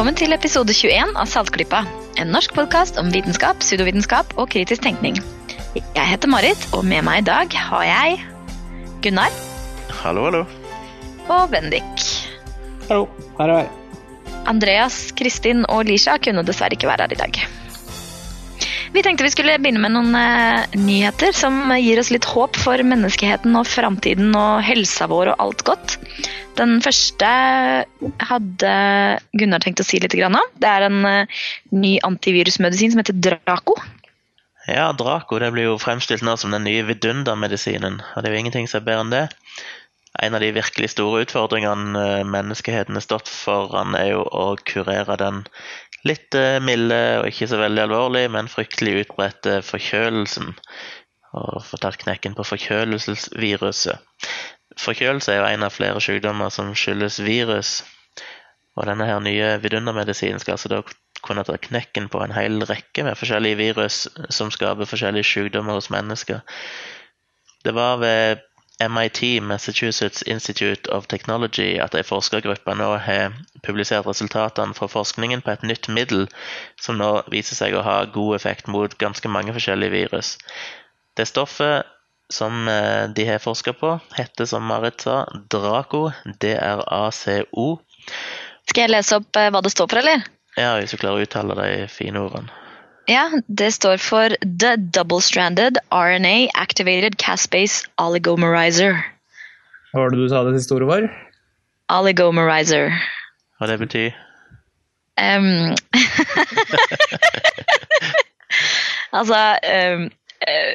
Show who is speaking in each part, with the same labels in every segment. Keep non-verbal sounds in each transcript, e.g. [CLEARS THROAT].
Speaker 1: velkommen til episode 21 av Saltklypa. En norsk podkast om vitenskap, pseudovitenskap og kritisk tenkning. Jeg heter Marit, og med meg i dag har jeg Gunnar
Speaker 2: Hallo, hallo.
Speaker 1: og Bendik.
Speaker 3: Hallo, her er jeg.
Speaker 1: Andreas, Kristin og Lisha kunne dessverre ikke være her i dag. Vi tenkte vi skulle begynne med noen eh, nyheter som gir oss litt håp for menneskeheten og framtiden og helsa vår og alt godt. Den første hadde Gunnar tenkt å si litt om. Det er en eh, ny antivirusmedisin som heter Draco.
Speaker 2: Ja, Draco det blir jo fremstilt nå som den nye vidundermedisinen. Og det er jo ingenting som er bedre enn det. En av de virkelig store utfordringene eh, menneskeheten har stått foran, er jo å kurere den litt eh, milde og ikke så veldig alvorlig, men fryktelig utbredte forkjølelsen. Og få tatt knekken på forkjølelsesviruset. Forkjølelse er jo en av flere sykdommer som skyldes virus. Og denne her nye vidundermedisinen skal altså da kunne ta knekken på en hel rekke med forskjellige virus som skaper forskjellige sykdommer hos mennesker. Det var ved MIT, Massachusetts Institute of Technology, at ei forskergruppe nå har publisert resultatene fra forskningen på et nytt middel som nå viser seg å ha god effekt mot ganske mange forskjellige virus. Det stoffet som eh, de har forska på, heter som Marit sa, Draco. D-r-a-c-o.
Speaker 1: Skal jeg lese opp eh, hva det står for, eller?
Speaker 2: Ja, hvis du klarer å uttale de fine ordene.
Speaker 1: Ja, det står for The Double-Stranded RNA Activated Caspase Oligomerizer.
Speaker 3: Hva var det du sa det siste ordet var?
Speaker 1: Oligomerizer.
Speaker 2: Hva det betyr?
Speaker 1: Um, [LAUGHS] altså um, uh,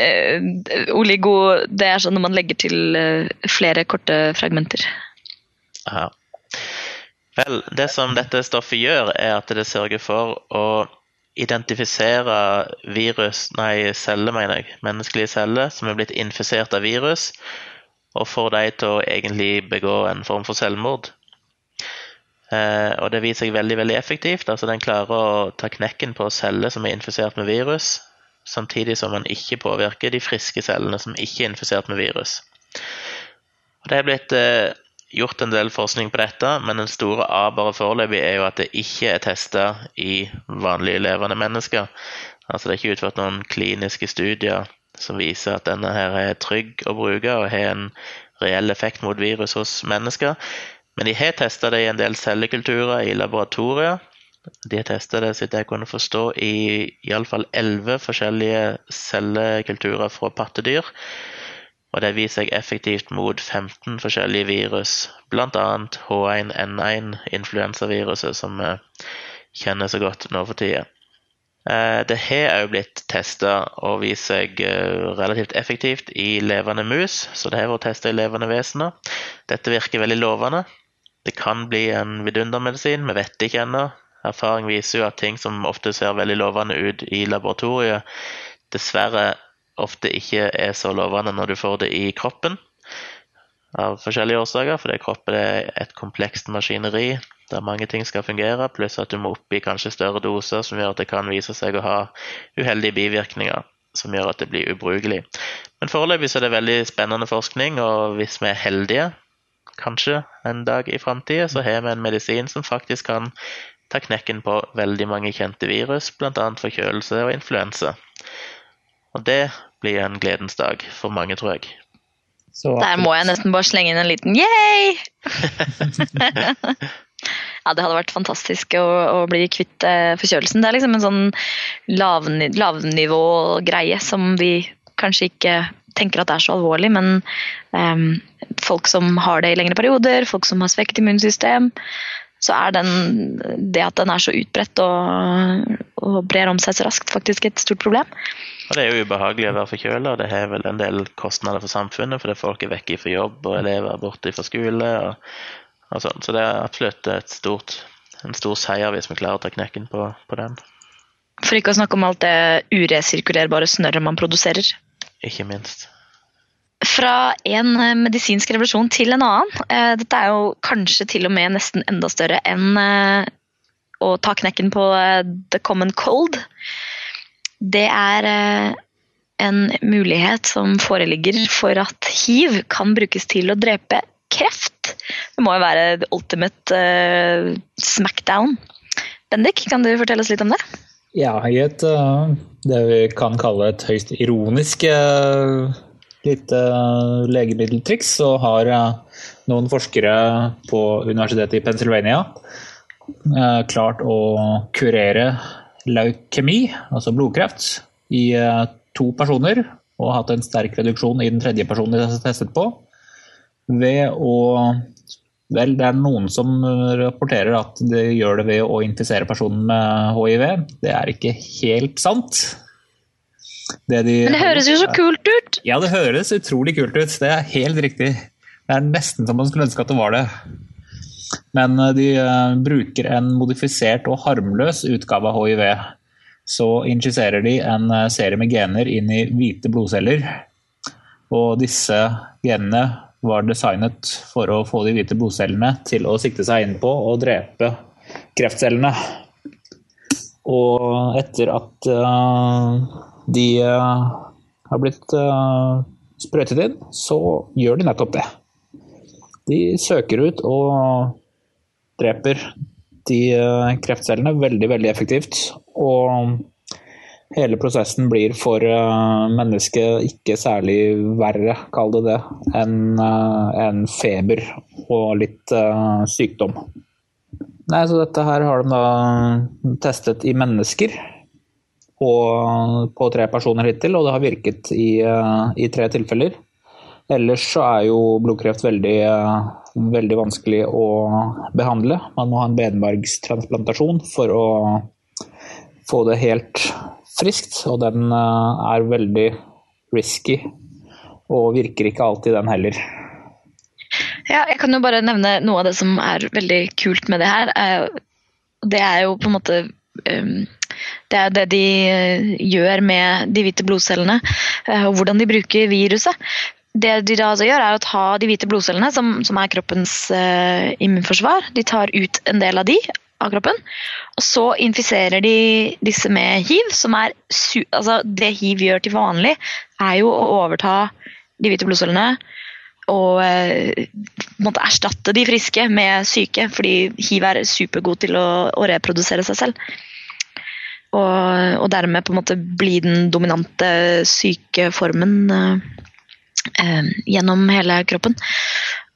Speaker 1: uh, Oligo Det er sånn når man legger til uh, flere korte fragmenter.
Speaker 2: Ja. Vel, det som dette stoffet gjør, er at det sørger for å identifisere virus, nei, celler, mener jeg, menneskelige celler som er blitt infisert av virus, og får de til å egentlig begå en form for selvmord. Eh, og det viser seg veldig veldig effektivt. altså Den klarer å ta knekken på celler som er infisert med virus, samtidig som den ikke påvirker de friske cellene som ikke er infisert med virus. Og Det er blitt eh, gjort en del forskning på dette, men den store A bare foreløpig er jo at det ikke er testa i vanlige levende mennesker. Altså det er ikke utført noen kliniske studier som viser at denne her er trygg å bruke og har en reell effekt mot virus hos mennesker. Men de har testa det i en del cellekulturer i laboratorier. De har testa det så jeg kunne forstå, i iallfall elleve forskjellige cellekulturer fra pattedyr. Og det viser seg effektivt mot 15 forskjellige virus, bl.a. H1N1, influensaviruset, som vi kjenner så godt nå for tida. Eh, det har òg blitt testa og vist seg eh, relativt effektivt i levende mus, så det har vært testa i levende vesener. Dette virker veldig lovende. Det kan bli en vidundermedisin, vi vet det ikke ennå. Erfaring viser jo at ting som ofte ser veldig lovende ut i laboratoriet, dessverre ofte ikke er så lovende når du får det i kroppen. Av forskjellige årsaker, fordi kroppen er et komplekst maskineri der mange ting skal fungere, pluss at du må opp i kanskje større doser som gjør at det kan vise seg å ha uheldige bivirkninger som gjør at det blir ubrukelig. Men foreløpig er det veldig spennende forskning, og hvis vi er heldige, kanskje en dag i framtida, så har vi en medisin som faktisk kan ta knekken på veldig mange kjente virus, bl.a. forkjølelse og influensa. Og det blir en gledens dag for mange, tror jeg.
Speaker 3: Så
Speaker 1: Der må jeg nesten bare slenge inn en liten yay! [LAUGHS] ja, det hadde vært fantastisk å, å bli kvitt eh, forkjølelsen. Det er liksom en sånn lavni, lavnivå-greie som vi kanskje ikke tenker at det er så alvorlig, men um, folk som har det i lengre perioder, folk som har svekket immunsystem, så er den, det at den er så utbredt og, og brer om seg så raskt, faktisk et stort problem.
Speaker 2: Og Det er jo ubehagelig å være forkjøla, og det har vel en del kostnader for samfunnet, fordi folk er vekke fra jobb og elever er borte fra skole. og, og sånn. Så det er absolutt stort, en stor seier hvis vi klarer å ta knekken på, på den.
Speaker 1: For ikke å snakke om alt det uresirkulerbare snørret man produserer.
Speaker 2: Ikke minst.
Speaker 1: Fra en eh, medisinsk revolusjon til en annen. Eh, Dette er jo kanskje til og med nesten enda større enn eh, å ta knekken på the common cold. Det er en mulighet som foreligger for at hiv kan brukes til å drepe kreft. Det må jo være the ultimate smackdown. Bendik, kan du fortelle oss litt om det?
Speaker 3: Ja, i et det vi kan kalle et høyst ironisk lite legemiddeltriks, så har noen forskere på universitetet i Pennsylvania klart å kurere leukemi, altså blodkreft, i to personer og hatt en sterk reduksjon i den tredje personen de har testet på. Ved å Vel, det er noen som rapporterer at de gjør det ved å infisere personen med hiv. Det er ikke helt sant.
Speaker 1: Det de, Men det høres jo så kult ut!
Speaker 3: Ja, det høres utrolig kult ut. Det er helt riktig. Det er nesten som man skulle ønske at det var det. Men eh, de eh, bruker en modifisert og harmløs utgave av hiv så injiserer de en eh, serie med gener inn i hvite blodceller. Og disse genene var designet for å få de hvite blodcellene til å sikte seg inn på og drepe kreftcellene. Og etter at uh, de uh, har blitt uh, sprøytet inn, så gjør de nettopp det. De søker ut og dreper de kreftcellene veldig, veldig effektivt. Og hele prosessen blir for mennesket ikke særlig verre, kall det det, enn en feber og litt sykdom. Nei, så dette her har de da testet i mennesker og på tre personer hittil, og det har virket i, i tre tilfeller. Ellers så er jo blodkreft veldig, veldig vanskelig å behandle. Man må ha en benmargstransplantasjon for å få det helt friskt, og den eh, er veldig risky. Og virker ikke alltid, den heller.
Speaker 1: Ja, jeg kan jo bare nevne noe av det som er veldig kult med det her. Eh, det er jo på en måte ehm, det er det de eh, gjør med de hvite blodcellene, og hvordan de bruker viruset. Det de da altså gjør, er å ta de hvite blodcellene, som, som er kroppens immunforsvar. De tar ut en del av de, av kroppen. Og så infiserer de disse med hiv, som er altså Det hiv gjør til vanlig, er jo å overta de hvite blodcellene og eh, måtte erstatte de friske med syke, fordi hiv er supergod til å, å reprodusere seg selv. Og, og, dermed på en måte bli den dominante syke formen eh, eh gjennom hele kroppen.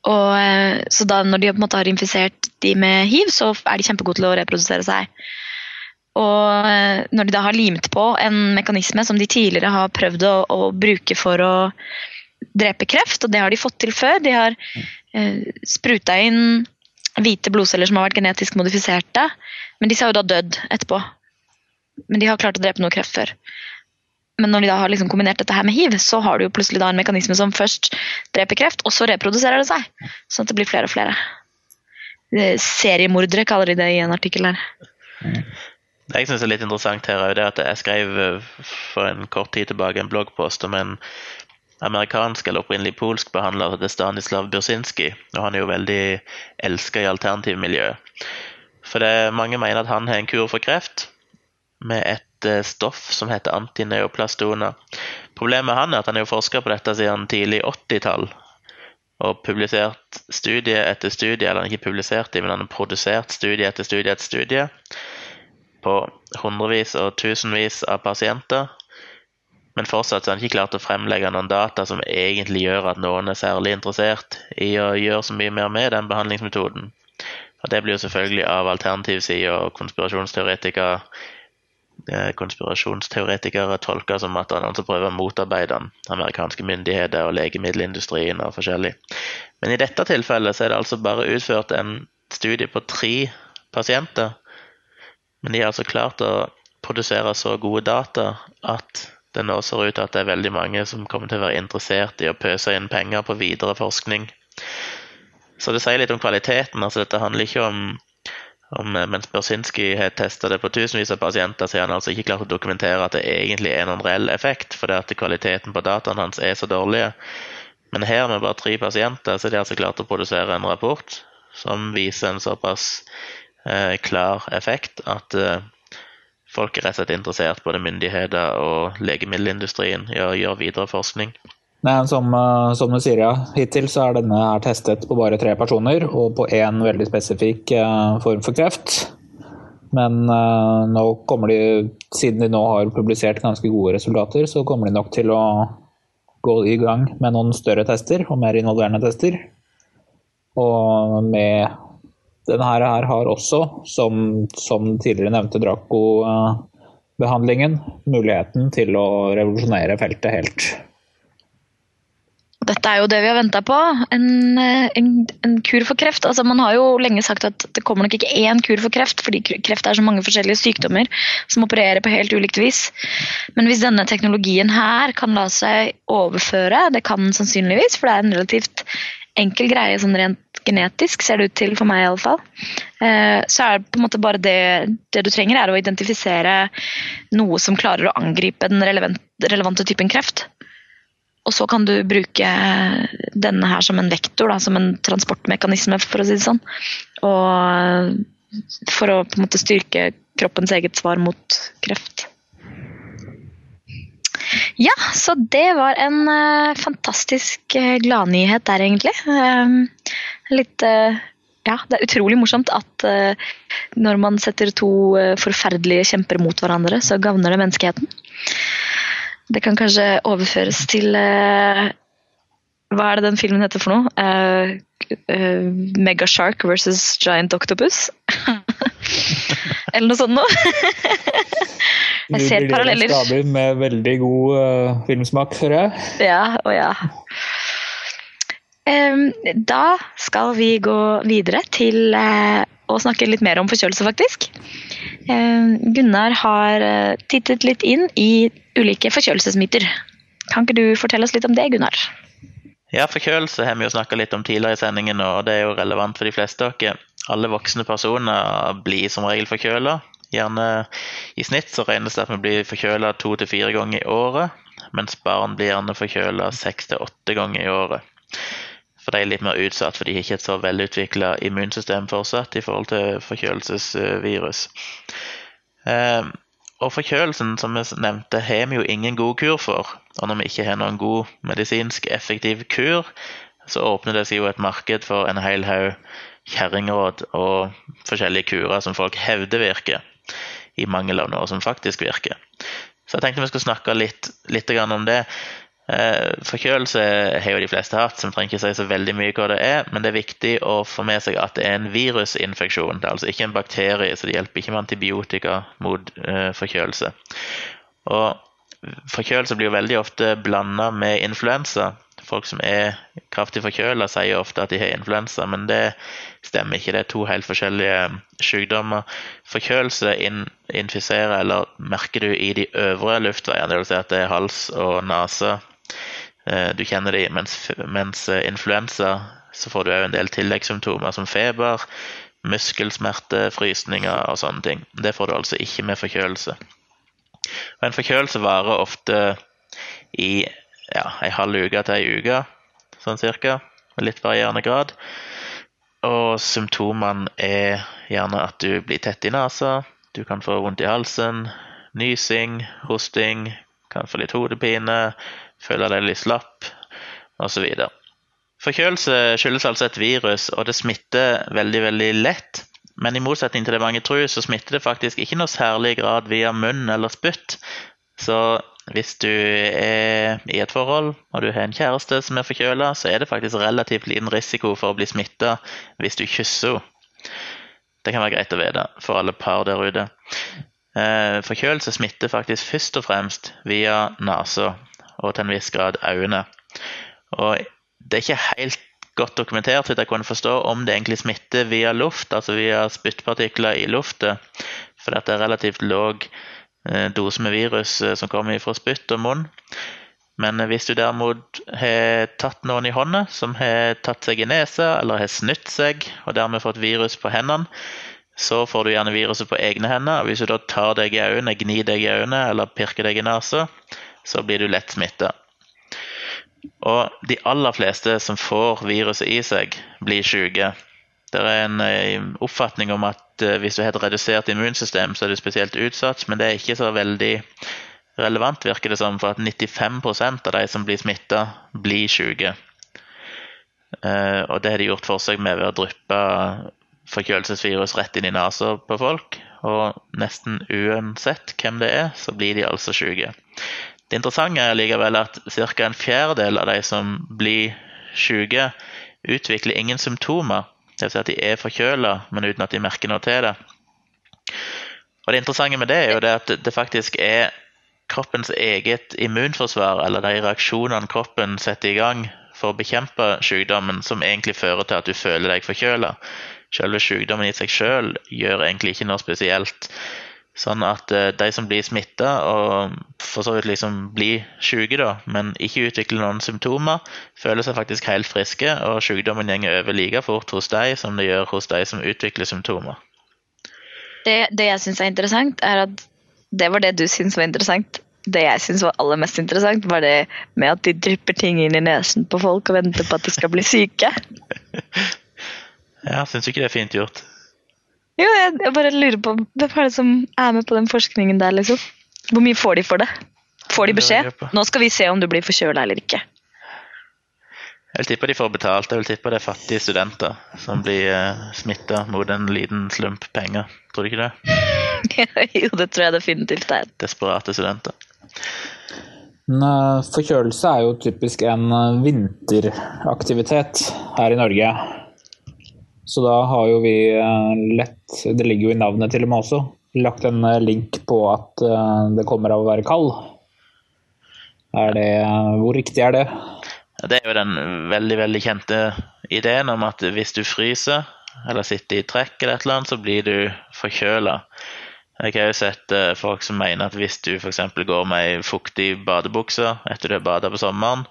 Speaker 1: Og, eh, så da når de på en måte har infisert de med hiv, så er de kjempegode til å reprodusere seg. Og eh, når de da har limt på en mekanisme som de tidligere har prøvd å, å bruke for å drepe kreft, og det har de fått til før De har eh, spruta inn hvite blodceller som har vært genetisk modifiserte, men disse har jo da dødd etterpå. Men de har klart å drepe noe kreft før. Men når de da har liksom kombinert dette her med hiv, så har du jo plutselig da en mekanisme som først dreper kreft, og så reproduserer det seg. Sånn at det blir flere og flere. Seriemordere kaller de det i en artikkel her.
Speaker 2: Det jeg syns er litt interessant her, er at jeg skrev eh, for en kort tid tilbake en bloggpost om en amerikansk eller opprinnelig polsk behandler heter Stanislav Bursinski. Og han er jo veldig elska i alternativmiljøet. For det, mange mener at han har en kur for kreft med et Eh, stoff som heter antineoplastona. Problemet med han er at han har forska på dette siden tidlig 80-tall. Og publisert studie etter studie, eller ikke publisert men han har produsert studie etter studie etter studie på hundrevis og tusenvis av pasienter. Men fortsatt har han ikke klart å fremlegge noen data som egentlig gjør at noen er særlig interessert i å gjøre så mye mer med den behandlingsmetoden. Og Det blir jo selvfølgelig av alternativsida og konspirasjonsteoretikere konspirasjonsteoretikere tolker som at han som prøver å motarbeide amerikanske myndigheter og legemiddelindustrien og forskjellig. Men i dette tilfellet så er det altså bare utført en studie på tre pasienter. Men de har altså klart å produsere så gode data at det nå ser ut til at det er veldig mange som kommer til å være interessert i å pøse inn penger på videre forskning. Så det sier litt om kvaliteten. altså Dette handler ikke om eh, mens Bersinski har testa det på tusenvis av pasienter, så har han altså ikke klart å dokumentere at det egentlig er noen reell effekt, fordi at kvaliteten på dataene hans er så dårlige. Men her med bare tre pasienter, så de altså klart å produsere en rapport som viser en såpass eh, klar effekt at eh, folk er rett og slett interessert, både myndigheter og legemiddelindustrien, i å gjøre videre forskning.
Speaker 3: Nei, som, eh, som, du sier, ja. Hittil så er denne her testet på bare tre personer, og på én veldig spesifikk uh, form for kreft. Men uh, nå kommer de, siden de nå har publisert ganske gode resultater, så kommer de nok til å gå i gang med noen større tester og mer involverende tester. Og med denne her har også, som, som tidligere nevnte Draco-behandlingen, muligheten til å revolusjonere feltet helt.
Speaker 1: Dette er jo det vi har venta på. En, eh, en, en, kur for kreft. Altså, man har jo lenge sagt at det kommer nok ikke én kur for kreft, fordi kreft er så mange forskjellige sykdommer som opererer på helt ulikt vis. Men hvis denne teknologien her kan la seg overføre, det kan den sannsynligvis, for det er en relativt enkel greie sånn rent genetisk, ser det ut til for meg iallfall, eh, så er det på en måte bare det, det du trenger, er å identifisere noe som klarer å angripe den relevante typen kreft. Og så kan du bruke denne her som en vektor, da, som en transportmekanisme, for å si det sånn. Og for å på en måte styrke kroppens eget svar mot kreft. Ja, så det var en uh, fantastisk uh, gladnyhet der, egentlig. Um, litt Ja, det er utrolig morsomt at når man setter to forferdelige kjemper mot hverandre, så gagner det menneskeheten. Det kan kanskje overføres til uh, Hva er det den filmen heter for noe? Uh, uh, Megashark versus Giant Octopus? [LAUGHS] Eller noe sånt noe. [LAUGHS] jeg ser paralleller.
Speaker 3: Staber med veldig god filmsmak, hører jeg.
Speaker 1: Ja, og ja. Um, da skal vi gå videre til å snakke litt mer om forkjølelse, faktisk. Gunnar har tittet litt inn i ulike forkjølelsesmyter. Kan ikke du fortelle oss litt om det, Gunnar?
Speaker 2: Ja, forkjølelse har vi jo snakka litt om tidligere i sendingen, og det er jo relevant for de fleste av dere. Alle voksne personer blir som regel forkjøla. Gjerne i snitt så regnes det at vi blir forkjøla to til fire ganger i året, mens barn blir gjerne forkjøla seks til åtte ganger i året. For de er litt mer utsatt, for de har ikke et så velutvikla immunsystem fortsatt i forhold til forkjølelsesvirus. Eh, og forkjølelsen, som vi nevnte, har vi jo ingen god kur for. Og når vi ikke har noen god medisinsk effektiv kur, så åpner det seg jo et marked for en hel haug kjerringråd og forskjellige kurer som folk hevder virker, i mangel av noe som faktisk virker. Så jeg tenkte vi skulle snakke litt, litt om det. Eh, forkjølelse har jo de fleste hatt, som trenger ikke si så veldig mye hva det er, men det er viktig å få med seg at det er en virusinfeksjon. Det er altså ikke en bakterie, så det hjelper ikke med antibiotika mot uh, forkjølelse. Og forkjølelse blir jo veldig ofte blanda med influensa. Folk som er kraftig forkjøla, sier ofte at de har influensa, men det stemmer ikke. Det er to helt forskjellige sykdommer. Forkjølelse infiserer, eller merker du i de øvre luftveiene, dvs. Si at det er hals og nese Eh, du kjenner de, mens, mens eh, influensa så får du òg en del tilleggssymptomer som feber, muskelsmerter, frysninger og sånne ting. Det får du altså ikke med forkjølelse. Og en forkjølelse varer ofte i ja, ei halv uke til ei uke, sånn cirka, med litt varierende grad. Og symptomene er gjerne at du blir tett i nesa, du kan få vondt i halsen, nysing, hosting, kan få litt hodepine, føle deg litt slapp osv. Forkjølelse skyldes altså et virus, og det smitter veldig, veldig lett. Men i motsetning til det mange tror, så smitter det faktisk ikke noe særlig grad via munn eller spytt. Så hvis du er i et forhold og du har en kjæreste som er forkjøla, så er det faktisk relativt liten risiko for å bli smitta hvis du kysser henne. Det kan være greit å vite for alle par der ute. Eh, forkjølelse smitter faktisk først og fremst via nesa og til en viss grad øynene. Og det er ikke helt godt dokumentert så jeg kunne forstå om det egentlig smitter via luft, altså via spyttpartikler i luftet. For det er relativt lav eh, dose med virus eh, som kommer fra spytt og munn. Men hvis du derimot har tatt noen i hånda som har tatt seg i nesa eller har snytt seg og dermed fått virus på hendene, så får du gjerne viruset på egne hender. Hvis du da tar deg i øynene, gnir deg i øynene eller pirker deg i nesa, så blir du lett smitta. Og de aller fleste som får viruset i seg, blir syke. Det er en eh, oppfatning om at eh, hvis du har et redusert immunsystem, så er du spesielt utsatt, men det er ikke så veldig relevant, virker det som, for at 95% av de som blir smitta, blir syke. Eh, og det har de gjort forsøk med ved å dryppe forkjølelsesvirus rett inn i nesa på folk. Og nesten uansett hvem det er, så blir de altså syke. Det interessante er likevel at ca. en fjerdedel av de som blir syke, utvikler ingen symptomer. Vil si at de er forkjøla, men uten at de merker noe til det. Og Det interessante med det er jo det at det faktisk er kroppens eget immunforsvar, eller de reaksjonene kroppen setter i gang for å bekjempe sykdommen, som egentlig fører til at du føler deg forkjøla. Selve sykdommen i seg selv gjør egentlig ikke noe spesielt. Sånn at uh, de som blir smitta og for så vidt liksom blir syke, da, men ikke utvikler noen symptomer, føler seg faktisk helt friske, og sykdommen går over like fort hos de som det gjør hos de som utvikler symptomer.
Speaker 1: Det, det jeg syns er interessant, er at det var det du syns var interessant. Det jeg syns var aller mest interessant, var det med at de drypper ting inn i nesen på folk og venter på at de skal bli syke. [LAUGHS]
Speaker 2: ja, syns du ikke det er fint gjort?
Speaker 1: Jo, jeg, jeg bare lurer på hvem er det som er med på den forskningen der, liksom? Hvor mye får de for det? Får de beskjed? Nå skal vi se om du blir forkjøla eller ikke.
Speaker 2: Jeg vil tippe de får betalt. Jeg vil tippe det er fattige studenter som blir uh, eh, smitta mot en liten slump penger. Tror du ikke det? [LAUGHS]
Speaker 1: jo, det tror jeg definitivt det er.
Speaker 2: Desperate studenter.
Speaker 3: Forkjølelse er jo typisk en eh, vinteraktivitet her i Norge. Så da har jo vi eh, lett, det ligger jo i navnet til og med også, lagt en link på at det kommer av å være kald. Er det, hvor riktig er det?
Speaker 2: Det er jo den veldig veldig kjente ideen om at hvis du fryser eller sitter i trekk, eller et eller annet, så blir du forkjøla. Jeg har jo sett folk som mener at hvis du f.eks. går med ei fuktig badebukse etter du har bada på sommeren,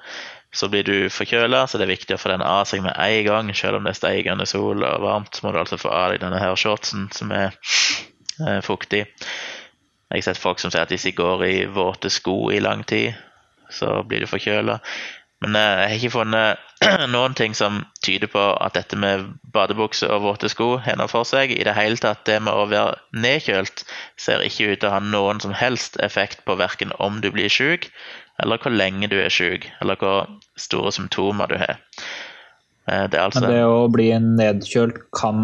Speaker 2: så blir du forkjøla, så det er viktig å få den av seg med en gang. Selv om det er steigende sol og varmt, så må du altså få av deg denne her shortsen som er eh, fuktig. Jeg har sett folk som sier at hvis de går i våte sko i lang tid, så blir du forkjøla. Men eh, jeg har ikke funnet [CLEARS THROAT] noen ting som tyder på at dette med badebukse og våte sko har noe for seg. I det hele tatt, det med å være nedkjølt ser ikke ut til å ha noen som helst effekt på verken om du blir syk, eller hvor lenge du er syk, eller hvor store symptomer du har.
Speaker 3: Eh, det, altså... Men det å bli nedkjølt kan,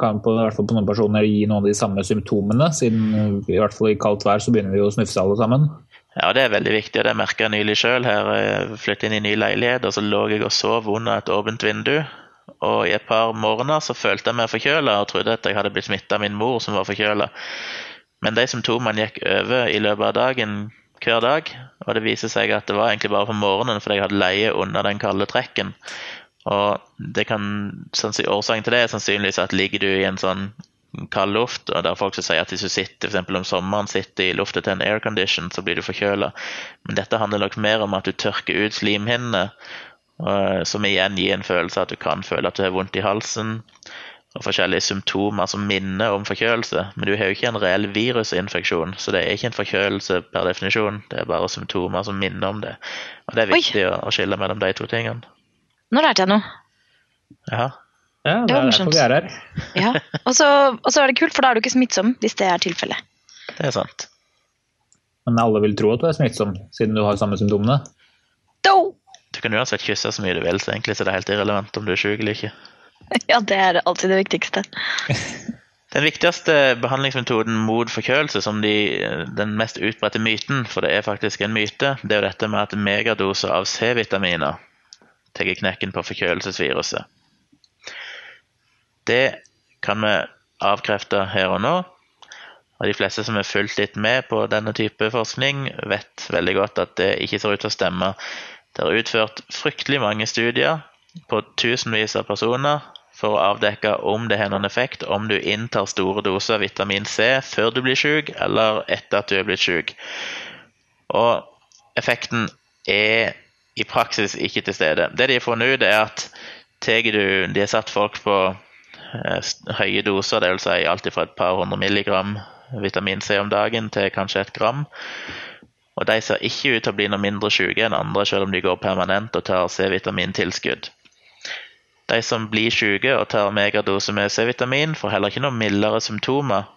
Speaker 3: kan på, i hvert fall på noen personer gi noen av de samme symptomene, siden i hvert fall i kaldt vær så begynner vi å snufse alle sammen?
Speaker 2: Ja, det er veldig viktig, og det merka jeg nylig sjøl. Jeg flyttet inn i ny leilighet, og så lå jeg og sov under et åpent vindu. Og i et par morgener så følte jeg meg forkjøla og trodde at jeg hadde blitt smitta av min mor som var forkjøla. Men de symptomene gikk over i løpet av dagen hver dag, og det viser seg at det var egentlig bare på morgenen fordi jeg hadde leie under den kalde trekken. Og det kan, Årsaken til det er sannsynligvis at ligger du i en sånn kald luft, og der folk som sier at hvis du sitter for om sommeren sitter i lufta til en aircondition, så blir du forkjøla. Men dette handler nok mer om at du tørker ut slimhinnene, som igjen gir en følelse av at du kan føle at du har vondt i halsen, og forskjellige symptomer som minner om forkjølelse. Men du har jo ikke en reell virusinfeksjon, så det er ikke en forkjølelse per definisjon. Det er bare symptomer som minner om det. Og det er viktig Oi. å skille mellom de to tingene.
Speaker 1: Nå lærte jeg noe.
Speaker 2: Ja.
Speaker 3: Ja, det, det var morsomt. Er her.
Speaker 1: ja. [LAUGHS] Og så er det kult, for da er du ikke smittsom, hvis det er tilfellet.
Speaker 2: Det er sant.
Speaker 3: Men alle vil tro at du er smittsom, siden du har samme symptomene?
Speaker 1: Do!
Speaker 2: Du kan uansett kysse så mye du vil, så egentlig er det helt irrelevant om du er syk eller ikke. [LAUGHS]
Speaker 1: Ja, det er alltid det viktigste. [LAUGHS]
Speaker 2: Den viktigste behandlingsmetoden mot forkjølelse, som de, den mest utbredte myten, for det er faktisk en myte, det er jo dette med at megadoser av C-vitaminer tar knekken på forkjølelsesviruset. Det kan vi avkrefte her og nå. Og De fleste som har fulgt litt med på denne type forskning, vet veldig godt at det ikke ser ut til å stemme. Det er utført fryktelig mange studier på tusenvis av personer for å avdekke om det har noen effekt om du inntar store doser vitamin C før du blir syk, eller etter at du er blitt syk. Og effekten er i praksis ikke til stede. Det de har funnet ut, er at du, de har satt folk på Eh, høye doser, dvs. Si alt fra et par hundre milligram vitamin C om dagen til kanskje et gram. Og de ser ikke ut til å bli noe mindre syke enn andre, selv om de går permanent og tar C-vitamintilskudd. De som blir syke og tar megadose med C-vitamin, får heller ikke noe mildere symptomer.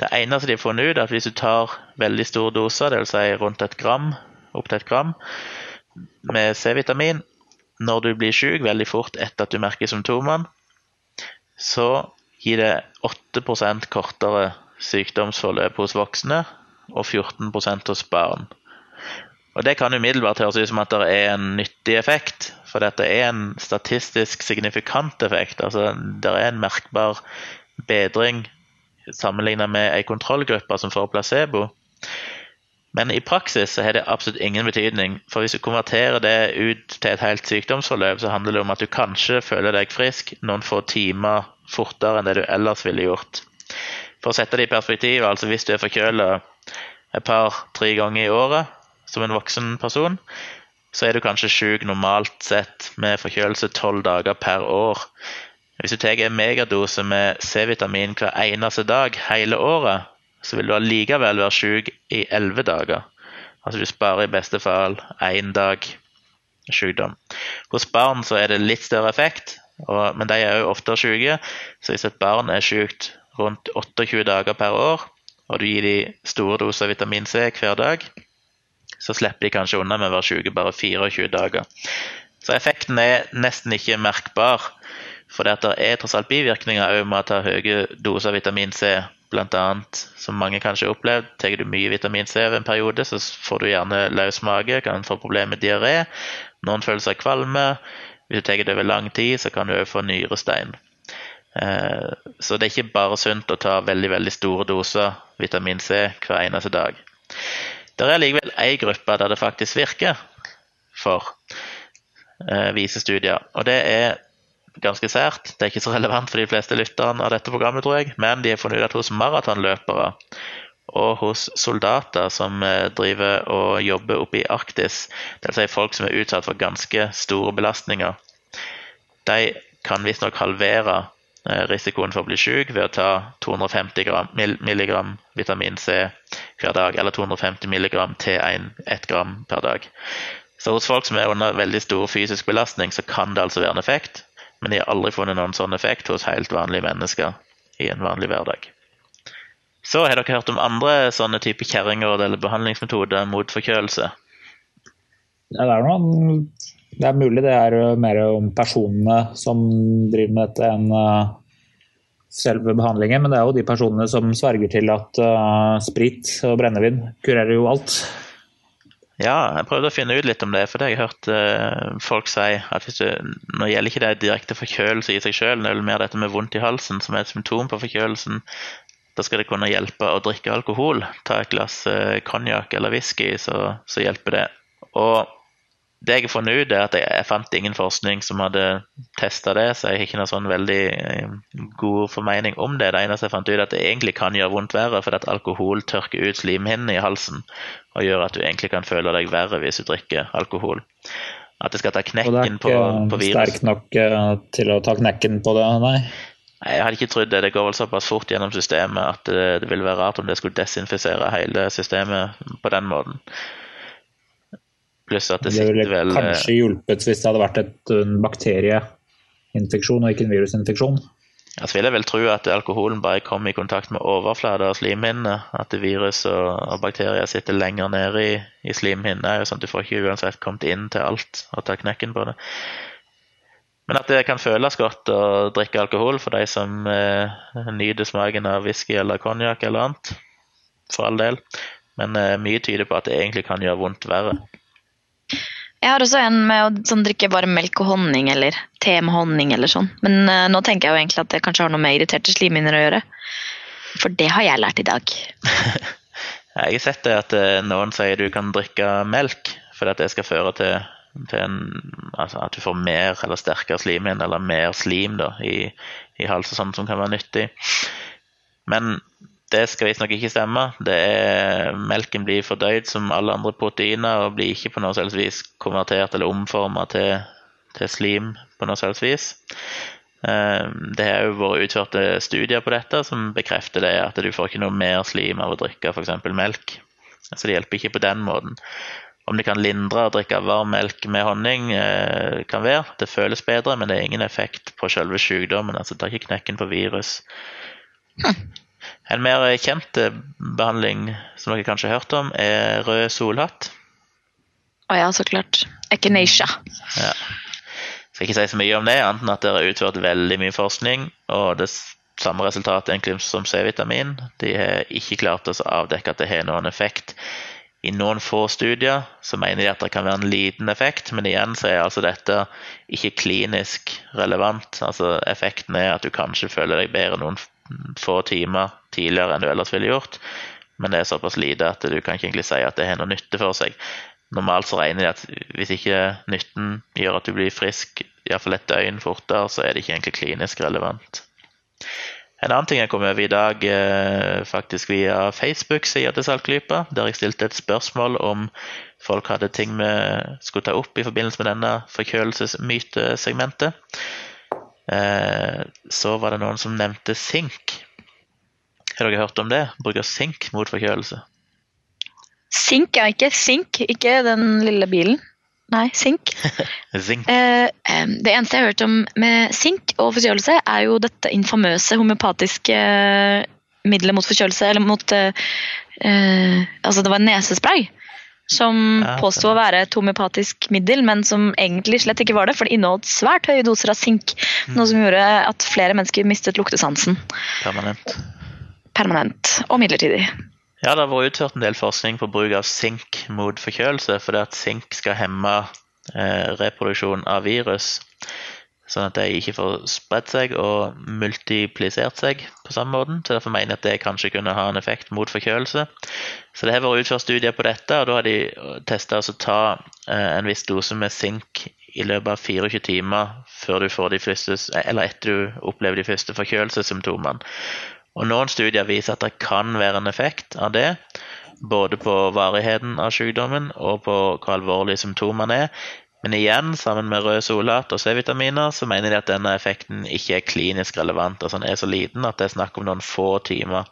Speaker 2: Det eneste de har funnet ut, er at hvis du tar veldig store doser, dvs. Si rundt et gram, opp til et gram, med C-vitamin når du blir syk veldig fort etter at du merker symptomene, så gir det 8% kortere sykdomsforløp hos voksne og 14% hos barn. Og Det kan umiddelbart høres ut som at det er en nyttig effekt, for dette er en statistisk signifikant effekt. altså Det er en merkbar bedring sammenlignet med ei kontrollgruppe som får placebo. Men i praksis så har det absolutt ingen betydning. For hvis du konverterer det ut til et helt sykdomsforløp, så handler det om at du kanskje føler deg frisk noen få timer fortere enn det du ellers ville gjort. For å sette det i perspektiv, altså hvis du er forkjøla et par-tre ganger i året som en voksen person, så er du kanskje syk normalt sett med forkjølelse tolv dager per år. Hvis du tar en megadose med C-vitamin hver eneste dag hele året, så vil du allikevel være syk i elleve dager. Altså du sparer i beste fall én dag sykdom. Hos barn så er det litt større effekt, og, men de er jo oftere syke. Så hvis et barn er sykt rundt 28 dager per år, og du gir dem store doser vitamin C hver dag, så slipper de kanskje unna med å være syke bare 24 dager. Så effekten er nesten ikke merkbar. For det er tross alt bivirkninger med å ta høye doser vitamin C. Blant annet, som mange kanskje har opplevd, tar du mye vitamin C over en periode, så får du gjerne løs mage, kan få problemer med diaré. Noen føler seg kvalme. Hvis du tar det over lang tid, så kan du òg få nyrestein. Eh, så det er ikke bare sunt å ta veldig veldig store doser vitamin C hver eneste dag. Det er likevel én gruppe der det faktisk virker for, eh, viser studier. Og det er ganske sært. Det er ikke så relevant for de fleste lytterne av dette programmet, tror jeg. Men de har funnet ut at hos maratonløpere og hos soldater som eh, driver og jobber oppe i Arktis, dvs. Si folk som er utsatt for ganske store belastninger, de kan visstnok halvere risikoen for å bli syk ved å ta 250 gram, milligram vitamin C hver dag, eller 250 milligram til 1 gram per dag. Så hos folk som er under veldig stor fysisk belastning, så kan det altså være en effekt, men de har aldri funnet noen sånn effekt hos helt vanlige mennesker i en vanlig hverdag. Så har dere hørt om andre sånne type kjerringråd eller behandlingsmetoder mot forkjølelse?
Speaker 3: Ja, det er noen det er mulig det er eh, mer om personene som driver med dette, enn eh, selve behandlingen. Men det er jo de personene som sverger til at uh, sprit og brennevin kurerer jo alt.
Speaker 2: Ja, jeg prøvde å finne ut litt om det, for det har jeg hørt uh, folk si. at hvis du, Nå gjelder ikke det direkte forkjølelse i seg sjøl, det er mer dette med vondt i halsen som er et symptom på forkjølelsen. Da skal det kunne hjelpe å drikke alkohol. Ta et glass konjakk eller whisky, så, så hjelper det. Og det jeg har funnet ut, er at jeg, jeg fant ingen forskning som hadde testa det, så jeg har ikke noe sånn veldig eh, god formening om det. Det eneste jeg fant ut, er at det egentlig kan gjøre vondt verre, fordi at alkohol tørker ut slimhinnene i halsen og gjør at du egentlig kan føle deg verre hvis du drikker alkohol. At det skal ta knekken på, på virus.
Speaker 3: Og det er ikke sterk nok uh, til å ta knekken på det, nei?
Speaker 2: Jeg hadde ikke trodd det. Det går vel såpass fort gjennom systemet at det, det ville være rart om det skulle desinfisere hele systemet på den måten.
Speaker 3: Pluss at det, det ville vel kanskje hjulpet hvis det hadde vært et, en bakterieinfeksjon og ikke en virusinfeksjon.
Speaker 2: Jeg vil jeg vel tro at alkoholen bare kom i kontakt med overflate av slimhinnene. At virus og, bakterier sitter lenger nede i, i slimhinnene. Sånn at du får ikke uansett kommet inn til alt og ta knekken på det. Men at det kan føles godt å drikke alkohol for de som eh, nyter smaken av whisky eller konjakk eller annet. For all del. Men eh, mye tyder på at det egentlig kan gjøre vondt verre.
Speaker 1: Jeg har også en med å sånn, drikke bare melk og honning eller te med honning eller sånn. Men uh, nå tenker jeg jo egentlig at det kanskje har noe med irriterte slimhinner å gjøre. For det har jeg lært i dag. [LAUGHS]
Speaker 2: jeg har sett det at uh, noen sier du kan drikke melk for at det skal føre til, til en, altså at du får mer eller sterkere slimhinne eller mer slim da, i, i halsen, sånn som kan være nyttig. Men det skal visstnok ikke stemme. Er, melken blir fordøyd som alle andre proteiner og blir ikke på noe selvs vis konvertert eller omforma til, til, slim på noe selvs vis. Eh, det har jo vært utført studier på dette som bekrefter det, at du får ikke noe mer slim av å drikke f.eks. melk. Så det hjelper ikke på den måten. Om det kan lindre å drikke varm melk med honning, eh, kan være. Det føles bedre, men det er ingen effekt på selve sykdommen. altså Det tar ikke knekken på virus. Hm. En mer kjent eh, behandling som dere kanskje har hørt om, er rød solhatt.
Speaker 1: Å ja, så klart. Echinacea.
Speaker 2: Ja. Skal ikke si så mye om det, annet enn at det er utført veldig mye forskning, og det samme resultat egentlig som C-vitamin. De har ikke klart å avdekke at det har noen effekt. I noen få studier så mener de at det kan være en liten effekt, men igjen så er altså dette ikke klinisk relevant. Altså Effekten er at du kanskje føler deg bedre noen få timer tidligere enn du ellers ville gjort, men det er såpass lite at du kan ikke egentlig si at det har noe nytte for seg. Normalt så regner de at hvis ikke nytten gjør at du blir frisk iallfall et døgn fortere, så er det ikke egentlig klinisk relevant. En annen ting jeg kom over i dag, eh, faktisk via Facebook-sida til Saltklypa, der jeg stilte et spørsmål om folk hadde ting vi skulle ta opp i forbindelse med denne forkjølelsesmytesegmentet. Eh, så var det noen som nevnte sink. Har dere hørt om det? Bruker sink mot forkjølelse?
Speaker 1: Sink, ja. Ikke sink, ikke den lille bilen. Nei, sink. [LAUGHS]
Speaker 2: Zink.
Speaker 1: Eh, det eneste jeg har hørt om med sink og forkjølelse, er jo dette infamøse homeopatiske eh, middelet mot forkjølelse, eller mot eh, Altså, det var nesespray. Som
Speaker 2: Ja,
Speaker 1: påsto å være et homeopatisk middel, men som egentlig slett ikke var det. For det inneholdt svært høye doser av sink. Noe som gjorde at flere mennesker mistet luktesansen.
Speaker 2: Permanent.
Speaker 1: Permanent og midlertidig.
Speaker 2: Ja, det har vært utført en del forskning på bruk av sink mot forkjølelse, fordi at sink skal hemme eh, reproduksjon av virus, sånn at de ikke får spredt seg og multiplisert seg på samme måten. Så derfor mener jeg at det kanskje kunne ha en effekt mot forkjølelse. Så det har vært utført studier på dette, og da har de testa å ta eh, en viss dose med sink i løpet av 24 timer før du får de første, eller etter du opplever de første forkjølelsessymptomene. Og Noen studier viser at det kan være en effekt av det, både på varigheten av sykdommen og på hvor alvorlige symptomene er. Men igjen, sammen med rød solat og C-vitaminer, så mener de at denne effekten ikke er klinisk relevant. altså Den er så liten at det er snakk om noen få timer.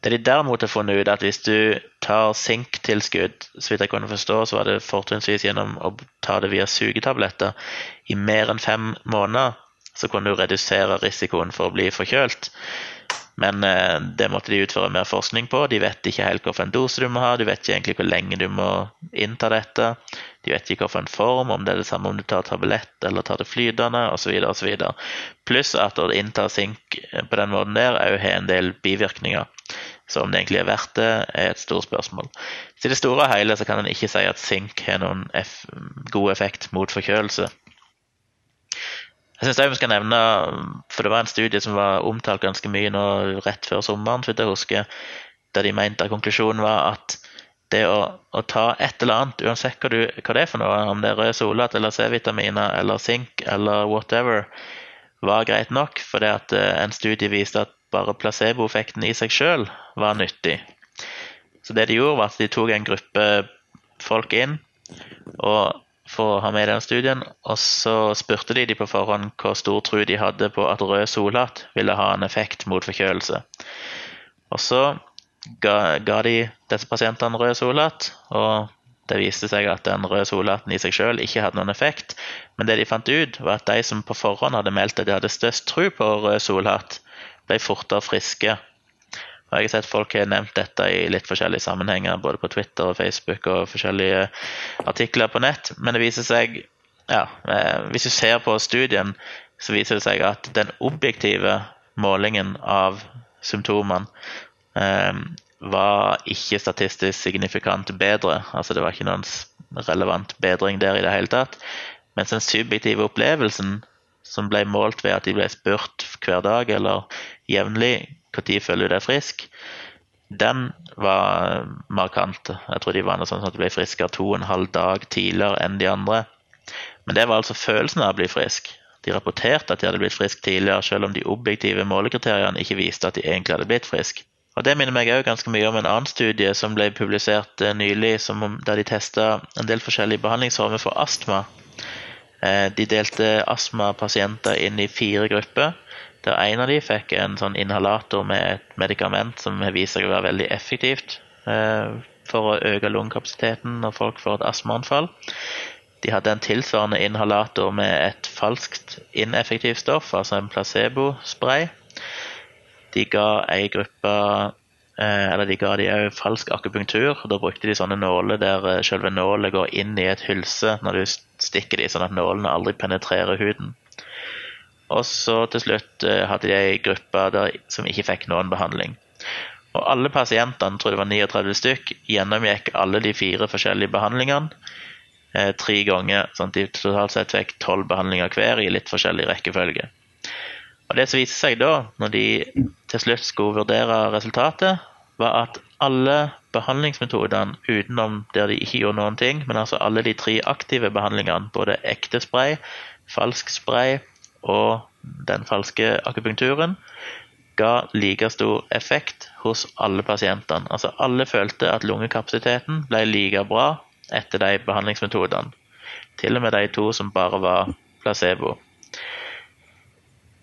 Speaker 2: Det de derimot har funnet ut, er at hvis du tar sinktilskudd, så vidt jeg kunne forstå, så var det fortrinnsvis gjennom å ta det via sugetabletter i mer enn fem måneder, så kunne du redusere risikoen for å bli forkjølt. Men eh, det måtte de utføre mer forskning på. De vet ikke helt hvilken dose du må ha, du vet ikke egentlig hvor lenge du må innta dette. De vet ikke hvilken form, om det er det samme om du tar tablett eller tar det flytende osv. osv. Pluss at å innta sink på den måten der òg har en del bivirkninger. Så om det egentlig er verdt det, er et stort spørsmål. I det store og hele så kan en ikke si at sink har noen god effekt mot forkjølelse. Jeg synes også vi skal nevne, for Det var en studie som var omtalt ganske mye nå rett før sommeren, for jeg husker, der de mente at konklusjonen var at det å, å ta et eller annet, uansett hva, du, hva, det er for noe, om det er rød solat eller C-vitaminer eller sink eller whatever, var greit nok. For at eh, en studie viste at bare placeboeffekten i seg sjøl var nyttig. Så det de gjorde, var at de tok en gruppe folk inn og for å ha med den studien, og så spurte de de på forhånd hvor stor tro de hadde på at rød solhatt ville ha en effekt mot forkjølelse. Og så ga, ga de disse pasientene rød solhatt, og det viste seg at den røde solhatten i seg selv ikke hadde noen effekt. Men det de fant ut, var at de som på forhånd hadde meldt at de hadde størst tro på rød solhatt, ble fortere friske. Og Jeg har sett folk har nevnt dette i litt forskjellige sammenhenger, både på Twitter og Facebook og forskjellige artikler på nett. Men det viser seg, ja, hvis du ser på studien, så viser det seg at den objektive målingen av symptomene eh, var ikke statistisk signifikant bedre. Altså det var ikke noen relevant bedring der i det hele tatt. Mens den subjektive opplevelsen, som ble målt ved at de ble spurt hver dag eller jevnlig når føler du deg frisk, den var markant. Jeg tror de var noe sånn at de ble friske to og en halv dag tidligere enn de andre. Men det var altså følelsen av å bli frisk. De rapporterte at de hadde blitt friske tidligere, selv om de objektive målekriteriene ikke viste at de egentlig hadde blitt friske. Og Det minner meg også ganske mye om en annen studie som ble publisert eh, nylig, der de testa en del forskjellige behandlingsformer for astma. Eh, de delte astmapasienter inn i fire grupper. Der en av de fikk en sånn inhalator med et medikament som viser seg å være veldig effektivt eh, for å øke lungekapasiteten når folk får et astmaanfall. De hadde en tilsvarende inhalator med et falskt ineffektivt stoff, altså en placebospray. De ga ei gruppe eh, Eller de ga de òg falsk akupunktur. Da brukte de sånne nåler der eh, selve nålet går inn i et hylse når du stikker de, sånn at nålene aldri penetrerer huden. Og så til slutt eh, hadde de ei gruppe der, som ikke fikk noen behandling. Og alle pasientene, tror det var 39 stykk, gjennomgikk alle de fire forskjellige behandlingene eh, tre ganger. sånn at de totalt sett fikk tolv behandlinger hver i litt forskjellig rekkefølge. Og Det som viste seg da, når de til slutt skulle vurdere resultatet, var at alle behandlingsmetodene utenom der de ikke gjorde noen ting, men altså alle de tre aktive behandlingene, både ekte spray, falsk spray og den falske akupunkturen, ga like stor effekt hos alle pasientene. Altså alle følte at lungekapasiteten ble like bra etter de behandlingsmetodene. Til og med de to som bare var placebo.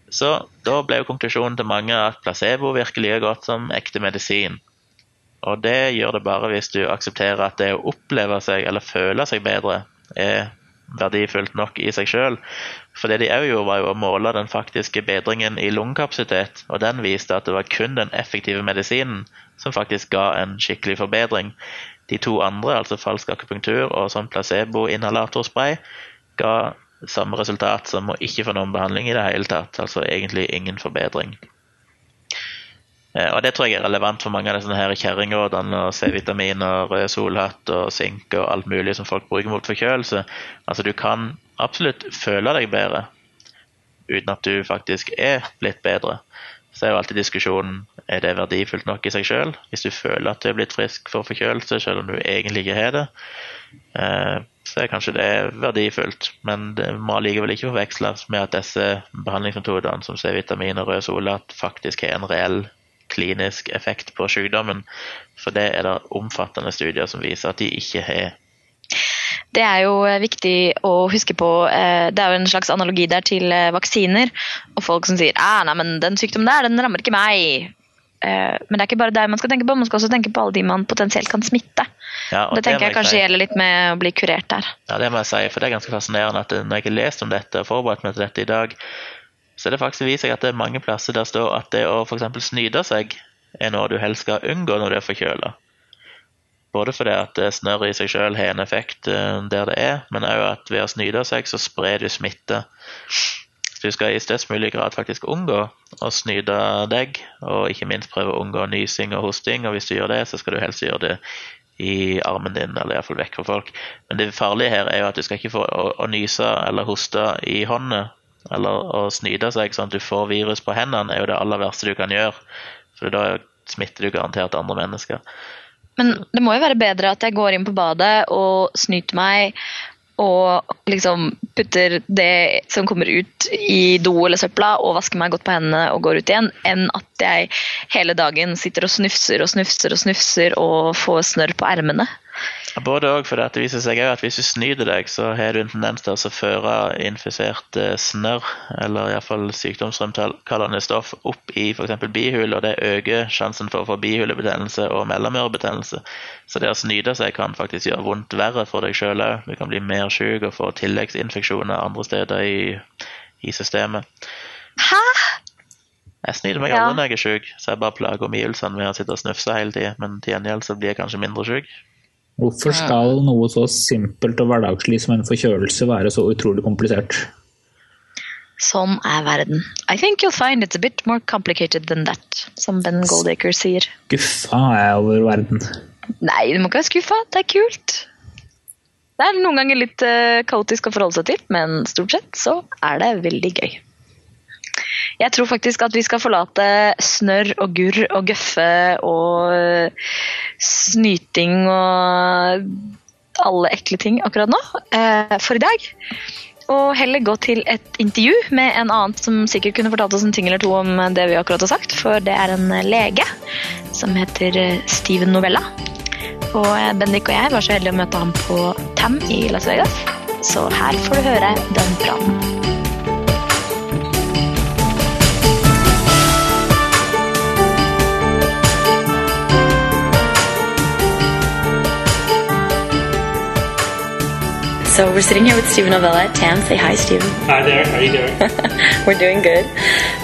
Speaker 2: Så da ble jo konklusjonen til mange at placebo virker like godt som ekte medisin. Og det gjør det bare hvis du aksepterer at det å oppleve seg eller føle seg bedre er verdifullt nok i seg sjøl. For det de òg gjorde, var jo å måle den faktiske bedringen i lungekapasitet, og den viste at det var kun den effektive medisinen som faktisk ga en skikkelig forbedring. De to andre, altså falsk akupunktur og sånn placebo-inhalatorspray, ga samme resultat som å ikke få noen behandling i det hele tatt. Altså egentlig ingen forbedring. Eh, og Det tror jeg er relevant for mange av disse her kjerringrådene og C-vitaminer, solhatt og sink og alt mulig som folk bruker mot forkjølelse. Altså Du kan absolutt føle deg bedre uten at du faktisk er blitt bedre. Så er jo alltid diskusjonen er det verdifullt nok i seg sjøl. Hvis du føler at du er blitt frisk for forkjølelse, selv om du egentlig ikke har det, eh, så er kanskje det verdifullt. Men det må allikevel ikke forveksles med at disse behandlingsmetodene som C-vitamin og rød solat faktisk har en reell klinisk effekt på sykdommen. For det er det omfattende studier som viser at de ikke har.
Speaker 1: Det er jo eh, viktig å huske på. eh, Det er jo en slags analogi der til eh, vaksiner. Og folk som sier ah, nei, men den sykdommen der, den rammer ikke meg. Men det er ikke bare deg man skal tenke på, man skal også tenke på alle de man potensielt kan smitte.
Speaker 2: Ja,
Speaker 1: Det tenker
Speaker 2: må
Speaker 1: jeg kanskje
Speaker 2: si.
Speaker 1: gjelder litt med å bli kurert der.
Speaker 2: Ja, det må jeg si, for det er ganske fascinerende at når jeg har lest om dette og forberedt meg til dette i dag, så det faktisk vist seg at det er mange plasser der står at det å f.eks. snyte seg er noe du helst skal unngå når du er forkjøla. Både fordi at snørr i seg sjøl har en effekt eh, der det er, men òg at ved å snyte seg, så sprer du smitte. Så du skal i størst mulig grad faktisk unngå å snyte deg, og ikke minst prøve å unngå nysing og hosting. Og hvis du gjør det, så skal du helst gjøre det i armen din, eller iallfall vekk fra folk. Men det farlige her er jo at du skal ikke få å, å nyse eller hoste i hånda, eller å snyte seg sånn at du får virus på hendene, er jo det aller verste du kan gjøre. For da smitter du garantert andre mennesker.
Speaker 1: Men det må jo være bedre at jeg går inn på badet og snyter meg og liksom putter det som kommer ut i do eller søpla og vasker meg godt på hendene og går ut igjen, enn at jeg hele dagen sitter og snufser og snufser og snufser og får snørr på ermene.
Speaker 2: Både òg fordi at det viser seg at hvis du snyter deg, så har du en tendens til å føre infisert eh, snørr, eller iallfall sykdomsfremkallende stoff, opp i f.eks. bihule, og det øker sjansen for å få bihulebetennelse og mellomørebetennelse. Så det å snyte seg kan faktisk gjøre vondt verre for deg sjøl òg. Du kan bli mer syk og få tilleggsinfeksjoner andre steder i, i systemet.
Speaker 1: Hæ?
Speaker 2: Jeg snyter meg
Speaker 1: Ja.
Speaker 2: aldri når jeg er syk, så jeg bare plager omgivelsene med å sitte og snufse hele tida, men til gjengjeld så blir jeg kanskje mindre syk.
Speaker 3: Hvorfor skal noe så simpelt og hverdagslig som en forkjølelse være så utrolig komplisert?
Speaker 1: Sånn er verden. I think you'll find it's a bit more complicated than that, som Ben Goldacre sier.
Speaker 3: Skuffa er jeg over verden.
Speaker 1: Nei, du må ikke være skuffa. Det er kult. Det er noen ganger litt eh, kaotisk å forholde seg til, men stort sett så er det veldig gøy. Jeg tror faktisk at vi skal forlate snørr og gurr og gøffe og snyting og alle ekle ting akkurat nå eh, for i dag. Og heller gå til et intervju med en annen som sikkert kunne fortalt oss en ting eller to om det vi akkurat har sagt, for det er en lege som heter eh, Steven Novella. Og eh, Bendik og jeg var så heldige å møte ham på TAM i Las Vegas, så her får du høre den praten. So we're sitting here with Steven Novella at TAM. Say hi, Steven.
Speaker 4: Hi there, how are you doing? [LAUGHS]
Speaker 1: We're doing good.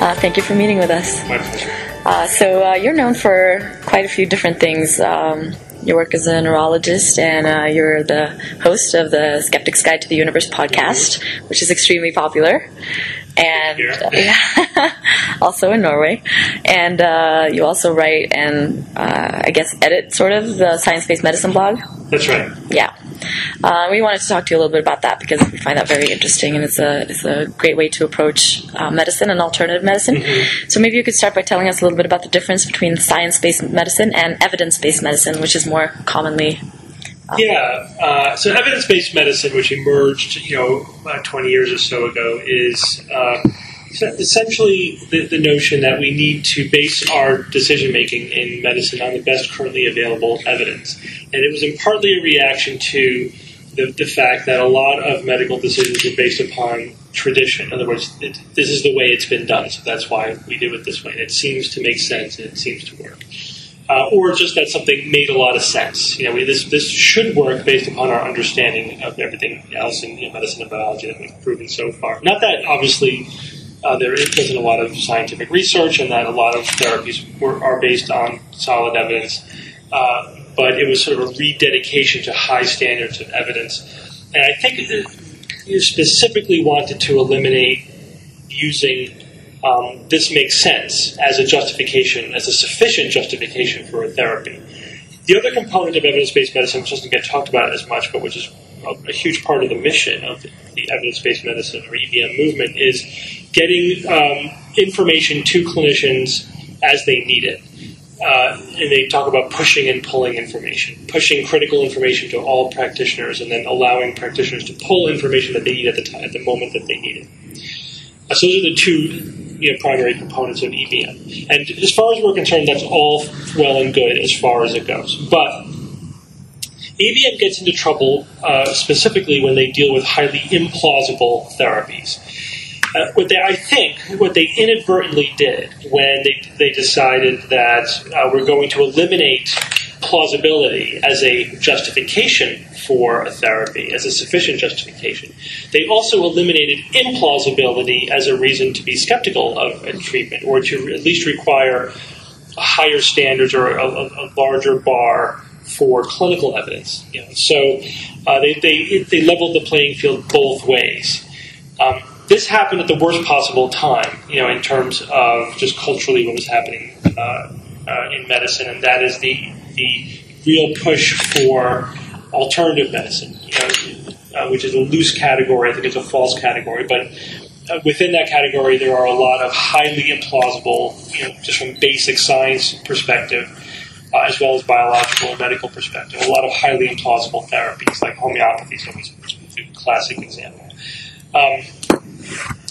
Speaker 1: Uh, thank you for meeting with us.
Speaker 4: My pleasure.
Speaker 1: Uh, so uh, you're known for quite a few different things. Um, your work as a neurologist, and uh, you're the host of the Skeptic's Guide to the Universe podcast, which is extremely popular. And uh, [LAUGHS] also in Norway, and uh, you also write and uh, I guess edit sort of the science-based medicine blog.
Speaker 4: That's right.
Speaker 1: Yeah. Uh, we wanted to talk to you a little bit about that because we find that very interesting, and it's a it's a great way to approach uh, medicine and alternative medicine. Mm-hmm. So maybe you could start by telling us a little bit about the difference between science-based medicine and evidence-based medicine, which is more commonly.
Speaker 4: Um, yeah, uh, so evidence-based medicine, which emerged, you know, about 20 years or so ago, is uh, essentially the, the, notion that we need to base our decision making in medicine on the best currently available evidence. And it was in partly a reaction to the, the fact that a lot of medical decisions are based upon tradition. In other words, it, this is the way it's been done, so that's why we do it this way. It seems to make sense and it seems to work. Uh, or just that something made a lot of sense. You know, we, this this should work based upon our understanding of everything else in you know, medicine and biology that we've proven so far. Not that obviously uh, there isn't a lot of scientific research and that a lot of therapies were, are based on solid evidence. Uh, but it was sort of a rededication to high standards of evidence. And I think you specifically wanted to eliminate using um, this makes sense as a justification, as a sufficient justification for a therapy. The other component of evidence based medicine, which doesn't get talked about as much, but which is a, a huge part of the mission of the evidence based medicine or EBM movement, is getting um, information to clinicians as they need it. Uh, and they talk about pushing and pulling information, pushing critical information to all practitioners, and then allowing practitioners to pull information that they need at the time, at the moment that they need it. Uh, so those are the two you know, primary components of EBM. And as far as we're concerned, that's all well and good as far as it goes. But EBM gets into trouble uh, specifically when they deal with highly implausible therapies. Uh, what they, I think, what they inadvertently did when they, they decided that uh, we're going to eliminate plausibility as a justification for a therapy, as a sufficient justification, they also eliminated implausibility as a reason to be skeptical of a treatment or to at least require higher standards or a, a, larger bar for clinical evidence. You know, so uh, they, they, they leveled the playing field both ways. Um, this happened at the worst possible time, you know, in terms of just culturally what was happening uh, uh, in medicine, and that is the the real push for alternative medicine, you know, uh, which is a loose category. I think it's a false category, but uh, within that category, there are a lot of highly implausible, you know, just from basic science perspective, uh, as well as biological and medical perspective, a lot of highly implausible therapies, like homeopathy is always a classic example. Um,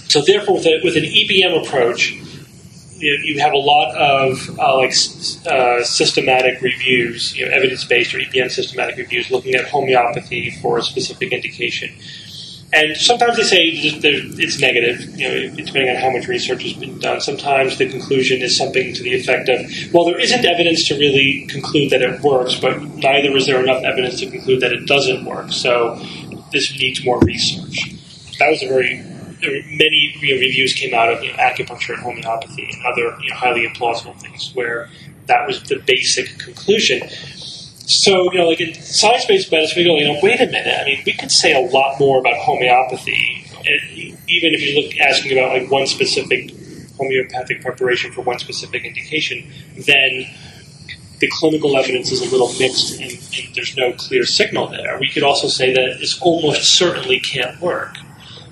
Speaker 4: so therefore, with, a, with an EBM approach, you, have a lot of uh, like uh, systematic reviews, you know, evidence-based or EBM systematic reviews, looking at homeopathy for a specific indication. And sometimes they say it's negative, you know, depending on how much research has been done. Sometimes the conclusion is something to the effect of, well, there isn't evidence to really conclude that it works, but neither is there enough evidence to conclude that it doesn't work. So this needs more research. That was a very many you know, reviews came out of you know, acupuncture and homeopathy and other you know, highly implausible things where that was the basic conclusion. So, you know, like in science based medicine, we go, you know, wait a minute. I mean, we could say a lot more about homeopathy, eh, even if you look asking about like one specific homeopathic preparation for one specific indication, then the clinical evidence is a little mixed and, and there's no clear signal there. We could also say that this almost certainly can't work.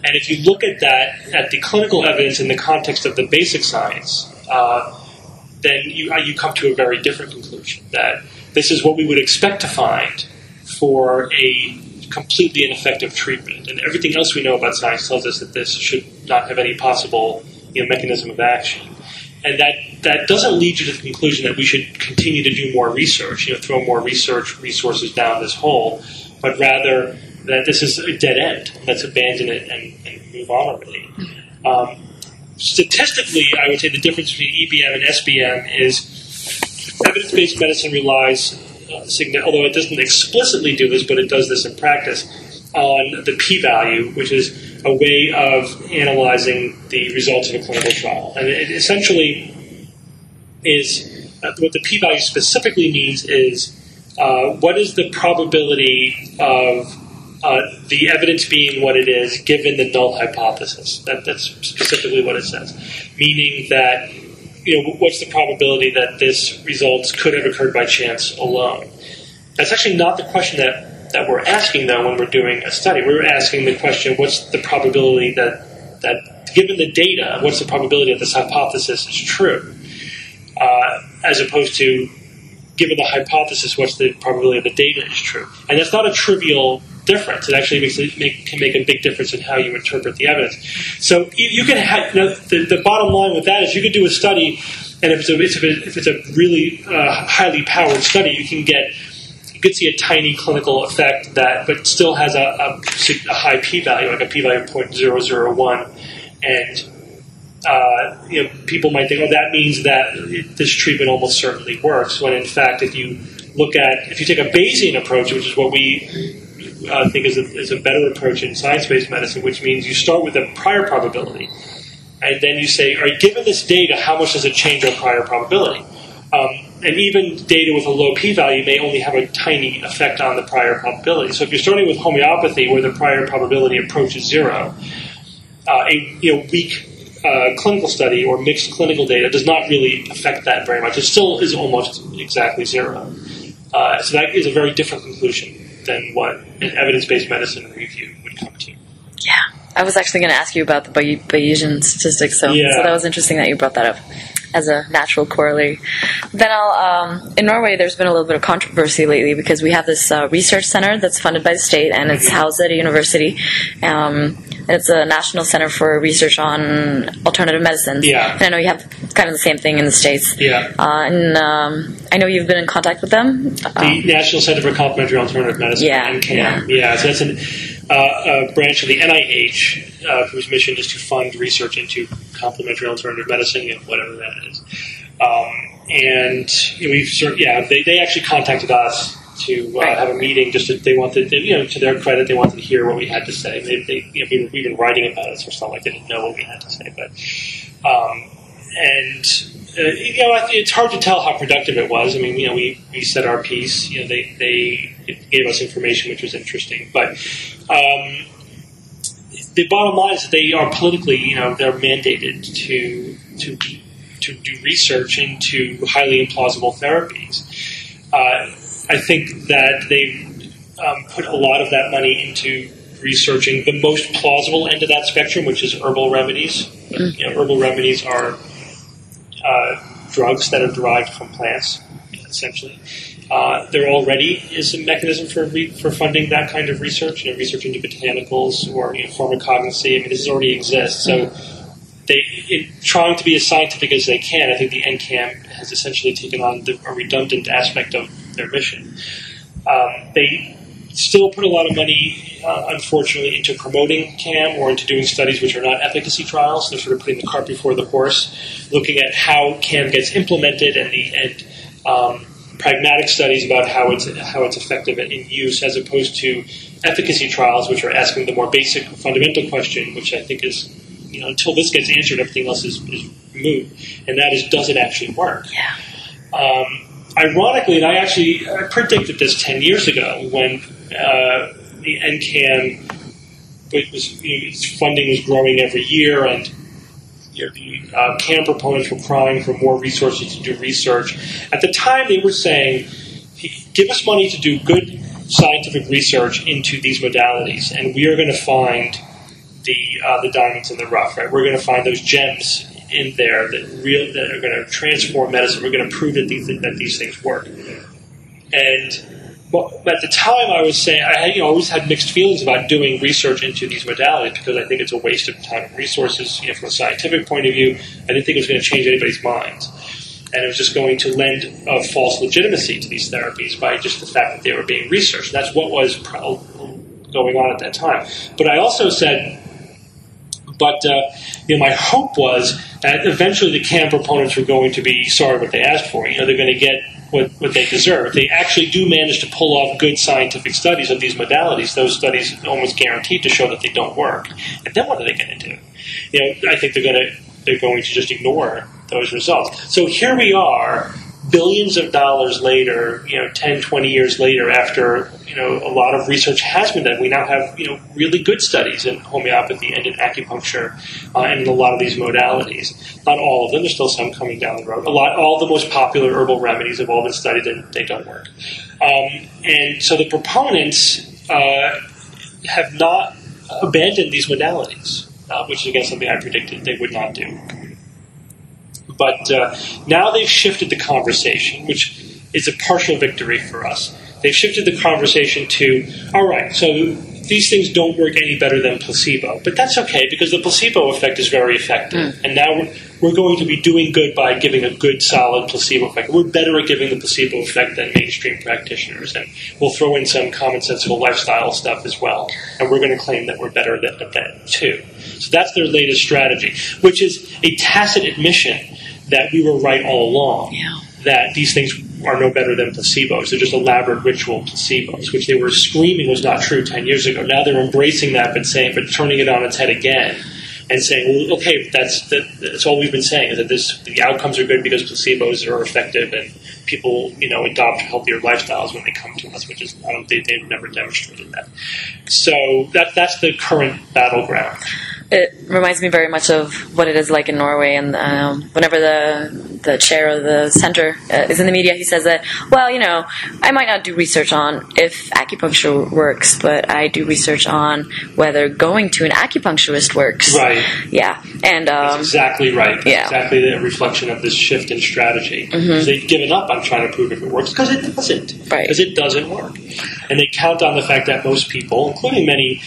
Speaker 4: And if you look at that, at the clinical evidence in the context of the basic science, uh, then you, uh, you come to a very different conclusion that this is what we would expect to find for a completely ineffective treatment. And everything else we know about science tells us that this should not have any possible you know, mechanism of action. And that, that doesn't lead you to the conclusion that we should continue to do more research, you know, throw more research resources down this hole, but rather that this is a dead end. Let's abandon it and, and move on already. Um, statistically, I would say the difference between EBM and SBM is evidence-based medicine relies, uh, although it doesn't explicitly do this, but it does this in practice, on the p-value, which is a way of analyzing the results of a clinical trial. And it essentially is uh, what the p-value specifically means is uh, what is the probability of uh, the evidence being what it is given the null hypothesis. That, that's specifically what it says. Meaning that, you know, what's the probability that this results could have occurred by chance alone? That's actually not the question that, that we're asking, though, when we're doing a study. We're asking the question what's the probability that, that given the data, what's the probability that this hypothesis is true? Uh, as opposed to given the hypothesis, what's the probability that the data is true? And that's not a trivial difference. It actually makes it make, can make a big difference in how you interpret the evidence. So you, you can have, you know, the, the bottom line with that is you could do a study, and if it's a, if it's a really uh, highly powered study, you can get you could see a tiny clinical effect that, but still has a, a, a high p-value, like a p-value of 0.001, and uh, you know, people might think, oh, that means that this treatment almost certainly works. When in fact, if you look at, if you take a Bayesian approach, which is what we uh, think is a, is a better approach in science-based medicine, which means you start with a prior probability, and then you say, all right, given this data, how much does it change our prior probability? Um, and even data with a low p-value may only have a tiny effect on the prior probability. So if you're starting with homeopathy, where the prior probability approaches zero, uh, a you know, weak uh, clinical study or mixed clinical data does not really affect that very much. It still is almost exactly zero. Uh, so that is a very different conclusion than what an evidence-based medicine review would come to.
Speaker 1: Yeah, I was actually going to ask you about the Bayesian statistics, so, yeah. so that was interesting that you brought that up as a natural corollary. Then I'll, um, in Norway, there's been a little bit of controversy lately because we have this uh, research center that's funded by the state and it's housed at a university. Um, and it's a national center for research on alternative medicines.
Speaker 4: Yeah.
Speaker 1: And I know you have kind of the same thing in the States.
Speaker 4: Yeah.
Speaker 1: Uh, and um, I know you've been in contact with them.
Speaker 4: The um, National Center for Complementary Alternative Medicine.
Speaker 1: Yeah.
Speaker 4: NCAM. Yeah. yeah. So that's an, a branch of the NIH uh, whose mission is to fund research into complementary alternative medicine, you know, whatever that is. Um, and we've, sort of, yeah, they, they actually contacted us to uh, have a meeting. Just to, they wanted, you know, to their credit, they wanted to hear what we had to say. They, they you know, we were, we've been writing about it, so it's not like they didn't know what we had to say. But um, and uh, you know, it's hard to tell how productive it was. I mean, you know, we, we said our piece. You know, they they gave us information which was interesting, but. Um, the bottom line is that they are politically, you know, they're mandated to to to do research into highly implausible therapies. Uh, I think that they've um, put a lot of that money into researching the most plausible end of that spectrum, which is herbal remedies. Mm. You know, herbal remedies are uh, drugs that are derived from plants, essentially. Uh, there already is a mechanism for re- for funding that kind of research, you know, research into botanicals or you know, pharmacognosy. I mean, this already exists. So, they, in trying to be as scientific as they can, I think the NCAM has essentially taken on the, a redundant aspect of their mission. Um, they still put a lot of money, uh, unfortunately, into promoting CAM or into doing studies which are not efficacy trials. They're sort of putting the cart before the horse, looking at how CAM gets implemented and the and um, pragmatic studies about how it's how it's effective in use, as opposed to efficacy trials, which are asking the more basic, fundamental question, which I think is, you know, until this gets answered, everything else is, is moot, and that is, does it actually work?
Speaker 1: Yeah.
Speaker 4: Um, ironically, and I actually I predicted this 10 years ago when uh, the NCAM was, you its funding was growing every year, and the uh, CAM proponents were crying for more resources to do research. At the time, they were saying, give us money to do good scientific research into these modalities, and we are going to find the uh, the diamonds in the rough. Right, we're going to find those gems in there that real that are going to transform medicine. We're going to prove that these that these things work. And well, at the time, I was saying I had, you know, always had mixed feelings about doing research into these modalities because I think it's a waste of time and resources. You know, from a scientific point of view, I didn't think it was going to change anybody's minds, and it was just going to lend a false legitimacy to these therapies by just the fact that they were being researched. That's what was going on at that time. But I also said but uh, you know, my hope was that eventually the CAM proponents were going to be sorry what they asked for. You know, they're going to get what, what they deserve. If they actually do manage to pull off good scientific studies of these modalities, those studies are almost guaranteed to show that they don't work. And then what are they going to do? You know, I think they're going to they're going to just ignore those results. So here we are, billions of dollars later, you know, 10, 20 years later, after you know a lot of research has been done, we now have you know really good studies in homeopathy and in acupuncture uh, and in a lot of these modalities. Not all of them. There's still some coming down the road. A lot, all the most popular herbal remedies have all been studied and they don't work. Um, and so the proponents uh, have not abandoned these modalities, uh, which is again something I predicted they would not do. But uh, now they've shifted the conversation, which is a partial victory for us. They've shifted the conversation to, all right, so these things don't work any better than placebo. But that's okay because the placebo effect is very effective.
Speaker 1: Mm.
Speaker 4: And now we're, we're going to be doing good by giving a good, solid placebo effect. We're better at giving the placebo effect than mainstream practitioners. And we'll throw in some commonsensical lifestyle stuff as well. And we're going to claim that we're better at that too. So that's their latest strategy, which is a tacit admission that we were right all along.
Speaker 1: Yeah.
Speaker 4: That these things are no better than placebos. They're just elaborate ritual placebos, which they were screaming was not true 10 years ago. Now they're embracing that, but saying, but turning it on its head again and saying, well, okay, that's, that, that's all we've been saying is that this, the outcomes are good because placebos are effective and people, you know, adopt healthier lifestyles when they come to us, which is, I don't think they've never demonstrated that. So that, that's the current battleground.
Speaker 5: Reminds me very much of what it is like in Norway. And um, whenever the the chair of the center uh, is in the media, he says that, well, you know, I might not do research on if acupuncture works, but I do research on whether going to an acupuncturist works.
Speaker 4: Right.
Speaker 5: Yeah. And
Speaker 4: That's
Speaker 5: um,
Speaker 4: exactly right. That's
Speaker 5: yeah.
Speaker 4: exactly the reflection of this shift in strategy.
Speaker 5: Mm-hmm.
Speaker 4: They've given up on trying to prove if it works because it doesn't.
Speaker 5: Right.
Speaker 4: Because it doesn't work. And they count on the fact that most people, including many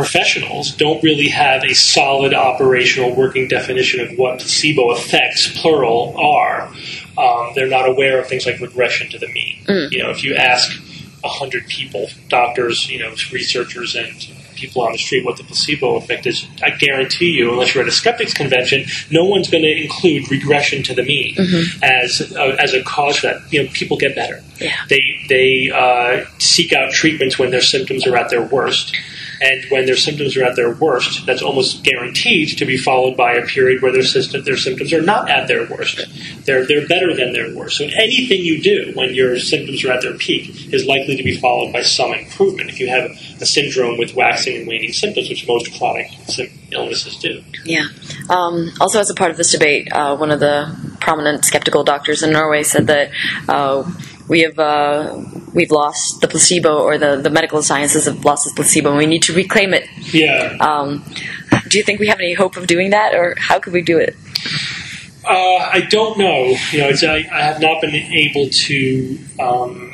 Speaker 4: professionals, don't really have a solid operational working definition of what placebo effects, plural, are. Um, they're not aware of things like regression to the mean.
Speaker 5: Mm.
Speaker 4: You know, if you ask 100 people, doctors, you know, researchers, and people on the street what the placebo effect is, I guarantee you, unless you're at a skeptics convention, no one's going to include regression to the mean as a, as a cause that you know people get better.
Speaker 5: Yeah.
Speaker 4: They they uh, seek out treatments when their symptoms are at their worst. And when their symptoms are at their worst, that's almost guaranteed to be followed by a period where their, system, their symptoms are not at their worst. They're, they're better than their worst. So anything you do when your symptoms are at their peak is likely to be followed by some improvement. If you have a syndrome with waxing and waning symptoms, which most chronic illnesses do.
Speaker 5: Yeah. Um, also, as a part of this debate, uh, one of the prominent skeptical doctors in Norway said that uh, we have uh, we've lost the placebo, or the, the medical sciences have lost the placebo, and we need to reclaim it.
Speaker 4: Yeah.
Speaker 5: Um, do you think we have any hope of doing that, or how could we do it?
Speaker 4: Uh, I don't know. You know, it's, I, I have not been able to um,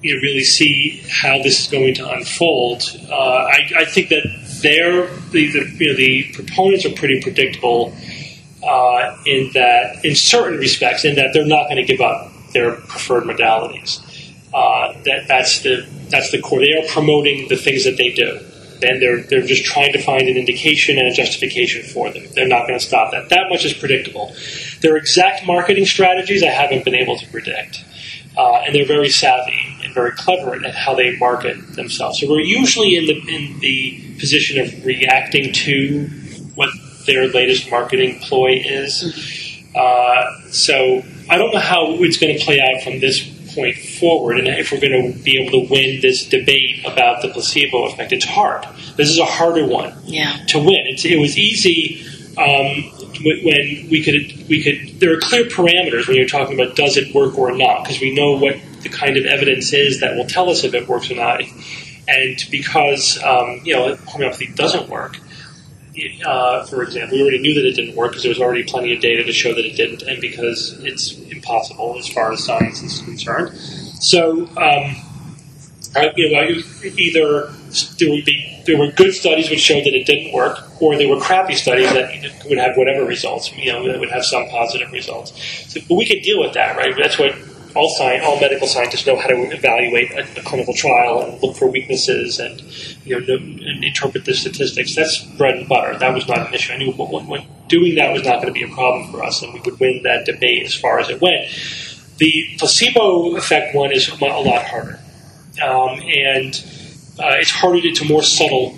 Speaker 4: you know, really see how this is going to unfold. Uh, I, I think that they're the, the you know the proponents are pretty predictable uh, in that in certain respects, in that they're not going to give up their preferred modalities. Uh, that that's the that's the core. They are promoting the things that they do. And they're, they're just trying to find an indication and a justification for them. They're not going to stop that. That much is predictable. Their exact marketing strategies, I haven't been able to predict. Uh, and they're very savvy and very clever at how they market themselves. So we're usually in the in the position of reacting to what their latest marketing ploy is. Uh, so I don't know how it's going to play out from this point forward, and if we're going to be able to win this debate about the placebo effect. It's hard. This is a harder one
Speaker 5: Yeah.
Speaker 4: to win. It's, it was easy um, when we could we could. There are clear parameters when you're talking about does it work or not, because we know what the kind of evidence is that will tell us if it works or not. And because um, you know homeopathy doesn't work, uh, for example, we already knew that it didn't work because there was already plenty of data to show that it didn't, and because it's impossible as far as science is concerned. So, um, uh, you know, either there would be there were good studies which showed that it didn't work, or there were crappy studies that would have whatever results. You know, that would have some positive results. So, but we could deal with that, right? That's what all science, all medical scientists know how to evaluate a, a clinical trial and look for weaknesses and you know, and interpret the statistics. That's bread and butter. That was not an issue. I knew what, doing that was not going to be a problem for us, and we would win that debate as far as it went. The placebo effect one is a lot harder, um, and uh, it's harder. It's a more subtle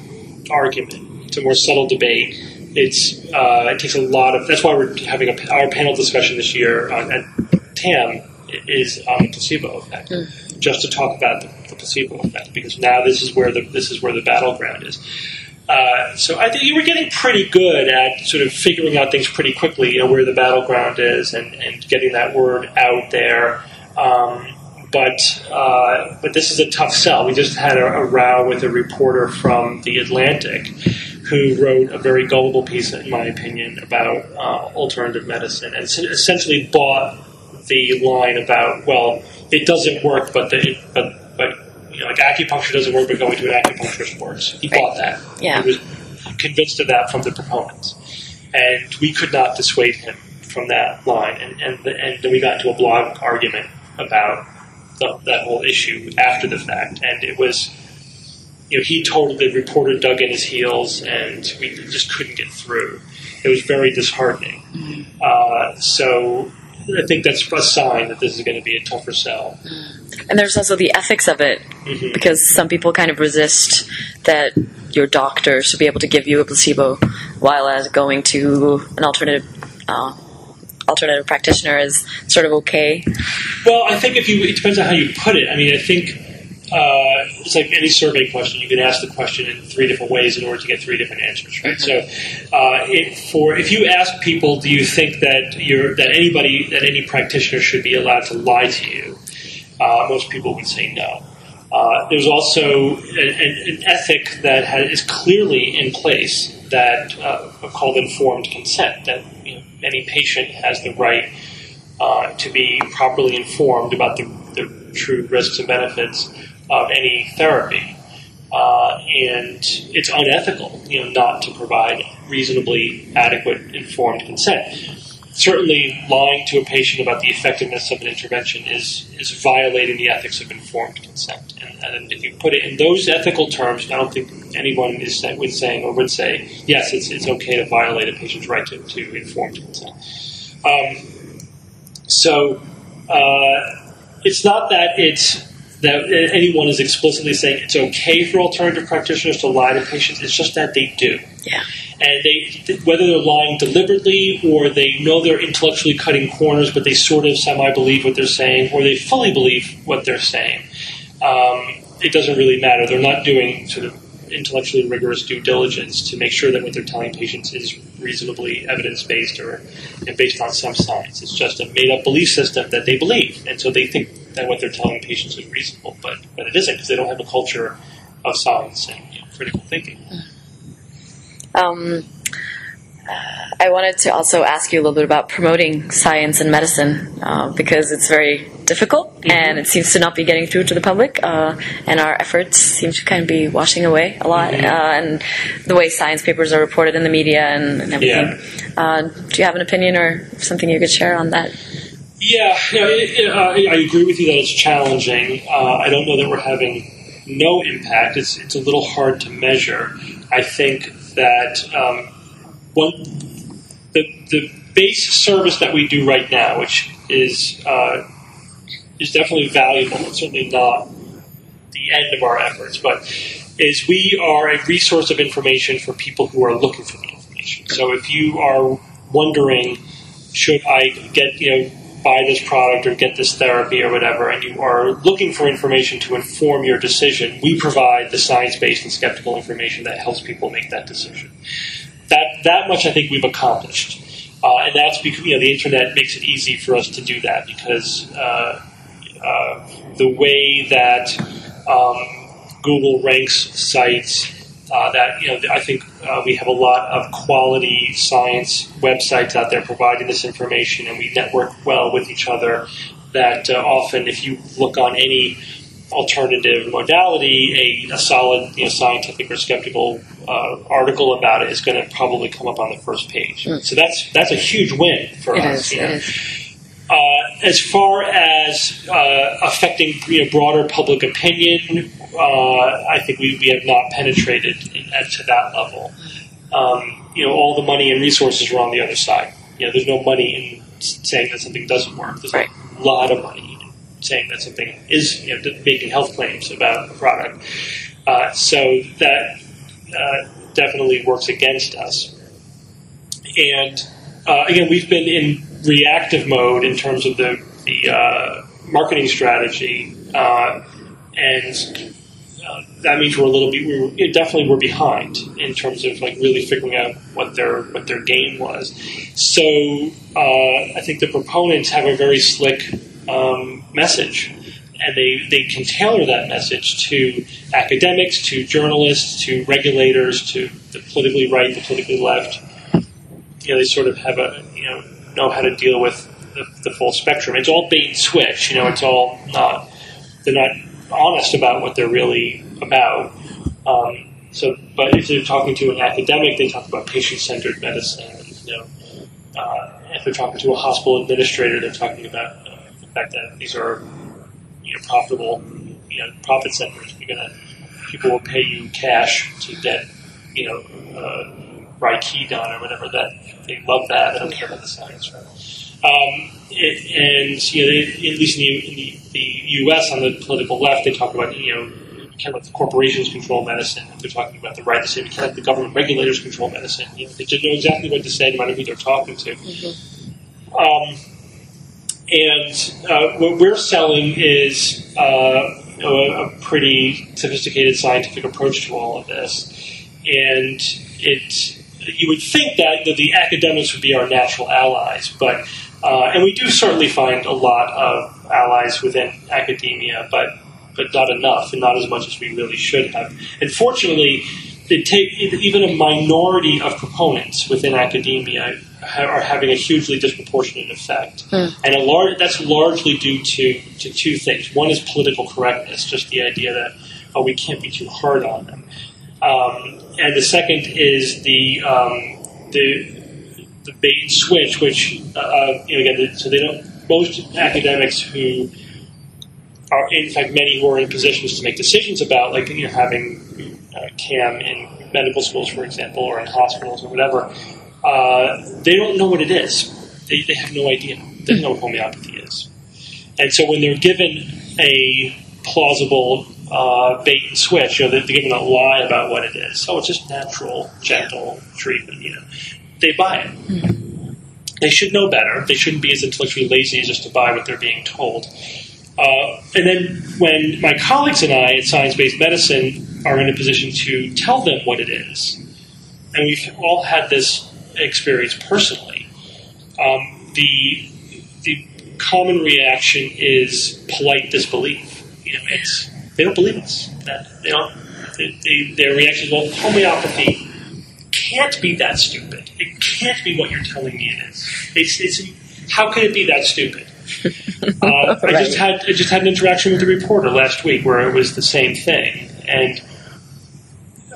Speaker 4: argument. It's a more subtle debate it's uh, it takes a lot of. That's why we're having a, our panel discussion this year uh, at TAM is on the placebo effect, just to talk about the, the placebo effect, because now this is where the this is where the battleground is. Uh, so I think you were getting pretty good at sort of figuring out things pretty quickly, you know, where the battleground is, and, and getting that word out there. Um, but uh, but this is a tough sell. We just had a, a row with a reporter from the Atlantic who wrote a very gullible piece, in my opinion, about uh, alternative medicine, and essentially bought the line about well, it doesn't work, but the, but but you know, like acupuncture doesn't work, but going to an acupuncturist works. He bought that.
Speaker 5: Yeah.
Speaker 4: He was convinced of that from the proponents, and we could not dissuade him from that line. And and, the, and then we got into a blog argument about the, that whole issue after the fact, and it was. You know, he told the reporter dug in his heels, and we just couldn't get through. It was very disheartening. Uh, so I think that's a sign that this is going to be a tougher sell.
Speaker 5: And there's also the ethics of it,
Speaker 4: Mhm.
Speaker 5: because some people kind of resist that your doctor should be able to give you a placebo, while as going to an alternative uh, alternative practitioner is sort of okay.
Speaker 4: Well, I think if you, it depends on how you put it. I mean, I think uh, it's like any survey question. You can ask the question in three different ways in order to get three different answers, right? So, uh, it, for if you ask people, do you think that you're that anybody that any practitioner should be allowed to lie to you? Uh, most people would say no. Uh, there's also an, an, ethic that ha is clearly in place that uh, called informed consent. That you know, any patient has the right uh, to be properly informed about the, the true risks and benefits of any therapy. Uh, and it's unethical, you know, not to provide reasonably adequate informed consent. Certainly, lying to a patient about the effectiveness of an intervention is is violating the ethics of informed consent. And, and if you put it in those ethical terms, I don't think anyone is would saying or would say yes, it's it's okay to violate a patient's right to, to informed consent. Um, so uh, it's not that it's that anyone is explicitly saying it's okay for alternative practitioners to lie to patients. It's just that they do,
Speaker 5: Yeah.
Speaker 4: and they whether they're lying deliberately or they know they're intellectually cutting corners, but they sort of semi believe what they're saying, or they fully believe what they're saying. Um, it doesn't really matter. They're not doing sort of intellectually rigorous due diligence to make sure that what they're telling patients is reasonably evidence based or and based on some science. It's just a made up belief system that they believe, and so they think that what they're telling patients is reasonable, but but it isn't because they don't have a culture of science and you know, critical thinking.
Speaker 5: Um, uh, I wanted to also ask you a little bit about promoting science and medicine uh, because it's very difficult and it seems to not be getting through to the public, uh, and our efforts seem to kind of be washing away a lot. Uh, and the way science papers are reported in the media and, and everything. Uh, do you have an opinion or something you could share on that?
Speaker 4: Yeah, it, it, uh, I agree with you that it's challenging. Uh, I don't know that we're having no impact. It's it's a little hard to measure. I think that um, one the the base service that we do right now, which is uh, is definitely valuable. It's certainly not the end of our efforts, but is we are a resource of information for people who are looking for the information. So if you are wondering, should I get you know buy this product or get this therapy or whatever, and you are looking for information to inform your decision, we provide the science-based and skeptical information that helps people make that decision. That that much I think we've accomplished, uh, and that's because you know the internet makes it easy for us to do that because uh, uh, the way that um, Google ranks sites. Uh, that you know, I think uh, we have a lot of quality science websites out there providing this information, and we network well with each other. That uh, often, if you look on any alternative modality, a, a solid, you know, scientific or skeptical uh, article about it is going to probably come up on the first page. So that's that's a huge win for
Speaker 5: It
Speaker 4: us.
Speaker 5: is.
Speaker 4: you
Speaker 5: It
Speaker 4: know. Uh, as far as uh, affecting you know, broader public opinion, uh, I think we, we have not penetrated at, to that level. Um, you know, all the money and resources are on the other side. You know, there's no money in saying that something doesn't work. There's
Speaker 5: Right.
Speaker 4: a lot of money in saying that something is you know, making health claims about a product. Uh, so that uh, definitely works against us. and uh, again, we've been in reactive mode in terms of the the uh, marketing strategy, uh, and that means we're a little bit we're definitely we're behind in terms of like really figuring out what their what their game was. So uh, I think the proponents have a very slick um, message, and they they can tailor that message to academics, to journalists, to regulators, to the politically right, the politically left. You know, they sort of have a you know know how to deal with the, the full spectrum. It's all bait and switch. You know, it's all not they're not honest about what they're really about. Um, so, but if they're talking to an academic, they talk about patient-centered medicine. You know, uh, if they're talking to a hospital administrator, they're talking about uh, the fact that these are you know profitable, you know, profit centers. You're gonna people will pay you cash to get you know uh, Reiki done or whatever. That they love that. They don't care about the science. Right? Um, it, and you know, they, at least in the, in the, the, U.S. on the political left, they talk about you know we can't let the corporations control medicine. They're talking about the right to say we can't let the government regulators control medicine. You know, they just know exactly what to say no matter who they're talking to. Mm-hmm. Um, and uh, what we're selling is uh, a, a, pretty sophisticated scientific approach to all of this, and it. You would think that, that the academics would be our natural allies, but uh, and we do certainly find a lot of allies within academia, but but not enough, and not as much as we really should have. And fortunately, it take, even a minority of proponents within academia are having a hugely disproportionate effect, mm. and a large, that's largely due to, to two things. One is political correctness, just the idea that oh we can't be too hard on them, um, and the second is the um, the the bait and switch, which uh, uh, you know again, so they don't. Most academics who are, in fact, many who are in positions to make decisions about, like you know, having uh, CAM in medical schools, for example, or in hospitals or whatever, uh, they don't know what it is. They, they have no idea. They don't know what homeopathy is. And so when they're given a plausible uh, bait and switch, you know, they're given a lie about what it is. So it's just natural, gentle treatment, you know they buy it. Mm-hmm. They should know better. They shouldn't be as intellectually lazy as just to buy what they're being told. Uh, and then when my colleagues and I at Science Based Medicine are in a position to tell them what it is, and we've all had this experience personally, um, the the common reaction is polite disbelief. You know, it's they don't believe us. That they don't. They, they, their reaction is well, homeopathy can't be that stupid. It can't be what you're telling me it is. It's, it's how can it be that stupid? [LAUGHS] Uh, right. I just had I just had an interaction with a reporter last week where it was the same thing, and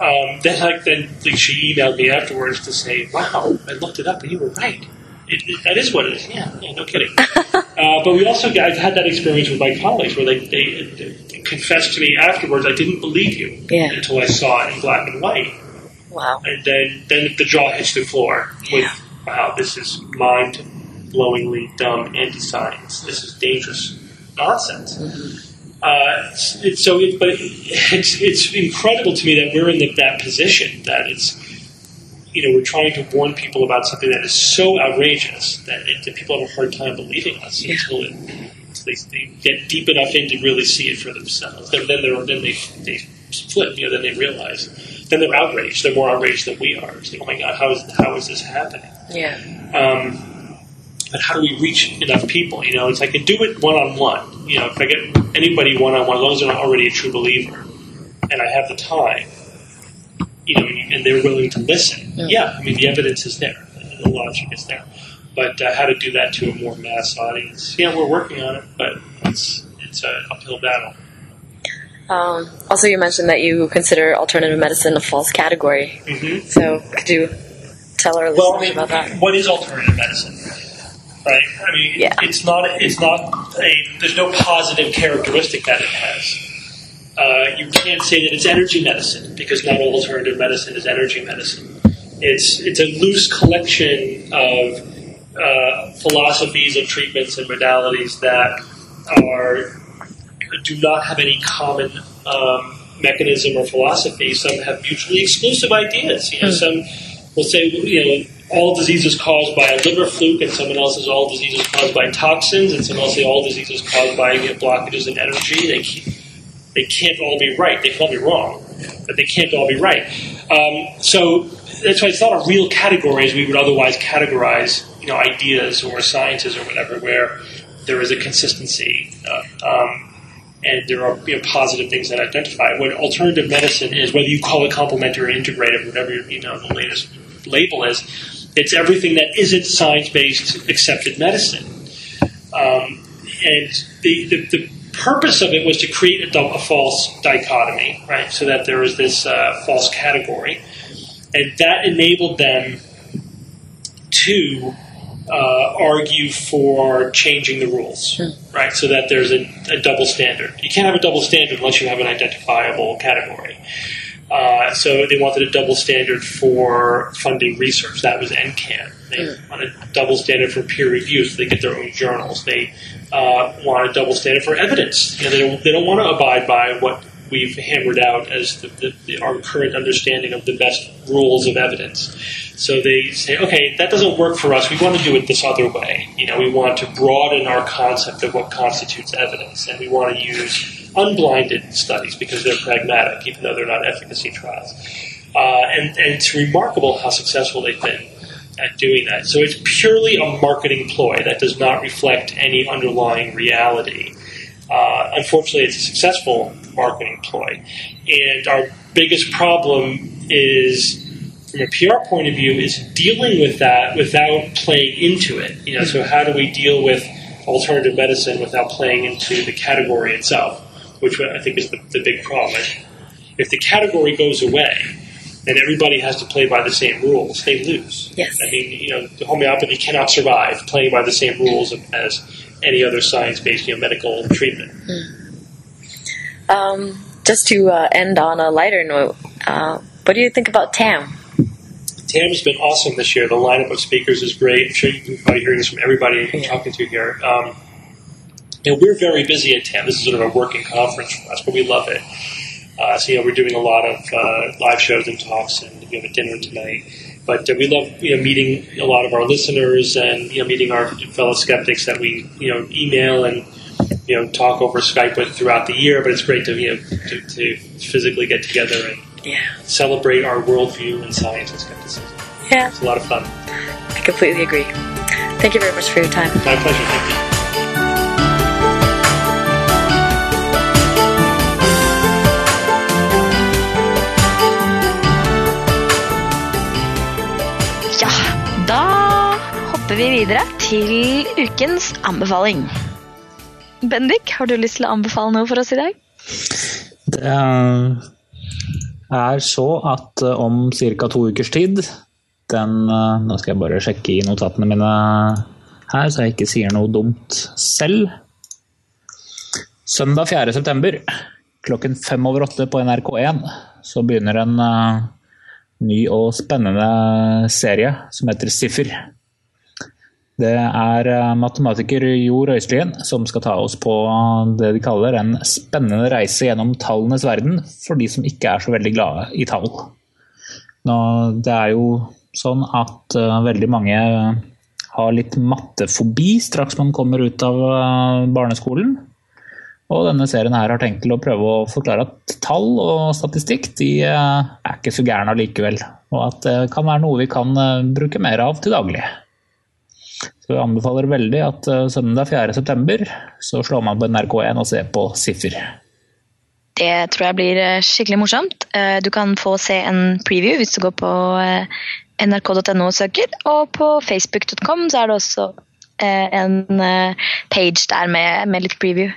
Speaker 4: um, then like then like, she emailed me afterwards to say, "Wow, I looked it up and you were right. It, it, that is what it is. Yeah, yeah no kidding." [LAUGHS] uh, but we also I've had that experience with my colleagues where they, they, they confessed to me afterwards, "I didn't believe you
Speaker 5: yeah.
Speaker 4: until I saw it in black and white."
Speaker 5: Wow.
Speaker 4: And then, then the jaw hits the floor with, yeah. wow, this is mind blowingly dumb anti science. This is dangerous nonsense. Mm-hmm. Uh, it's, so, it, but it's, it's incredible to me that we're in the, that position that it's, you know, we're trying to warn people about something that is so outrageous that, it, that people have a hard time believing us yeah. until, it, until they, they, get deep enough in to really see it for themselves. Then, then, then they, they flip, you know, then they realize then they're outraged. They're more outraged than we are. It's like, oh my god, how is how is this happening?
Speaker 5: Yeah.
Speaker 4: Um, but how do we reach enough people? You know, it's like I can do it one on one. You know, if I get anybody one on one, as long as they're not already a true believer, and I have the time, you know, and they're willing to listen. Yeah, yeah I mean, the evidence is there, the logic is there. But uh, how to do that to a more mass audience? Yeah, we're working on it, but it's it's an uphill battle.
Speaker 5: Um, also, you mentioned that you consider alternative medicine a false category. Mm-hmm. So, could you tell our well, listeners about that?
Speaker 4: What is alternative medicine? Right. I mean, yeah. it's not. It's not a. There's no positive characteristic that it has. Uh, you can't say that it's energy medicine because not all alternative medicine is energy medicine. It's it's a loose collection of uh, philosophies of treatments and modalities that are do not have any common um, mechanism or philosophy. Some have mutually exclusive ideas. You know, mm. some will say, you know, all diseases caused by a liver fluke, and someone else says all diseases caused by toxins, and someone else says all diseases caused by you know, blockages in energy. They can't, they can't all be right. They can all be wrong, but they can't all be right. Um, so that's why it's not a real category as we would otherwise categorize you know ideas or sciences or whatever, where there is a consistency. Uh, um, and there are you know, positive things that identify. What alternative medicine is, whether you call it complementary or integrative, whatever you know the latest label is, it's everything that isn't science-based accepted medicine. Um, and the, the, the, purpose of it was to create a, a, false dichotomy, right? So that there was this uh, false category, and that enabled them to uh, argue for changing the rules, right? So that there's a, a, double standard. You can't have a double standard unless you have an identifiable category. Uh, so they wanted a double standard for funding research. That was NCAN. They mm. want a double standard for peer review, so they get their own journals. They uh, want a double standard for evidence. You know, they don't they don't want to abide by what we've hammered out as the, the, the, our current understanding of the best rules of evidence. So they say, okay, that doesn't work for us. We want to do it this other way. You know, we want to broaden our concept of what constitutes evidence, and we want to use unblinded studies because they're pragmatic, even though they're not efficacy trials. Uh, and, and it's remarkable how successful they've been at doing that. So it's purely a marketing ploy that does not reflect any underlying reality. Uh, unfortunately, it's a successful marketing ploy. And our biggest problem is, from a PR point of view, is dealing with that without playing into it. You know, so how do we deal with alternative medicine without playing into the category itself? which I think is the, the big problem. If the category goes away, and everybody has to play by the same rules, they lose.
Speaker 5: Yes.
Speaker 4: I mean, you know, homeopathy cannot survive playing by the same rules as any other science-based, you know, medical treatment.
Speaker 5: Mm. Um, just to uh, end on a lighter note, uh, what do you think about TAM?
Speaker 4: TAM has been awesome this year. The lineup of speakers is great. I'm sure you can probably hear this from everybody you're talking to here. Um, you know, we're very busy at TAM. This is sort of a working conference for us, but we love it. Uh, so, you know, we're doing a lot of uh, live shows and talks, and we have a dinner tonight. But uh, we love, you know, meeting a lot of our listeners and, you know, meeting our fellow skeptics that we, you know, email and, you know, talk over Skype with throughout the year. But it's great to, you know, to, to physically get together and
Speaker 5: yeah.
Speaker 4: celebrate our worldview and science and skepticism.
Speaker 5: Yeah.
Speaker 4: It's a lot of fun.
Speaker 5: I completely agree. Thank you very much for your time.
Speaker 4: My pleasure. Thank you.
Speaker 1: hopper vi videre til ukens anbefaling. Bendik, har du lyst til å anbefale noe for oss i dag?
Speaker 3: Det er så at eh, om ca. to ukers tid den, eh, Nå skal jeg bare sjekke i notatene mine her, så jeg ikke sier noe dumt selv. Søndag 4.9. klokken fem over åtte på NRK1 så begynner en uh, ny og spennende serie som heter Siffer. Det er eh, matematiker Jo Røiselien som skal ta oss på det de kaller en spennende reise gjennom tallenes verden for de som ikke er så veldig glade i tall. Nå, det er jo sånn at uh, veldig mange har litt mattefobi straks man kommer ut av barneskolen. Og denne serien her har tenkt til å prøve å forklare at tall og statistikk de er ikke så gærne allikevel. Og at det kan være noe vi kan bruke mer av til daglig. Anbefaler veldig at uh, søndag 4.9. så slår man på NRK1 og ser på Siffer.
Speaker 1: Det tror jeg blir eh, skikkelig morsomt. Eh, du kan få se en preview hvis du går på nrk.no og søker. Og på facebook.com så er det også en page der med, med litt preview.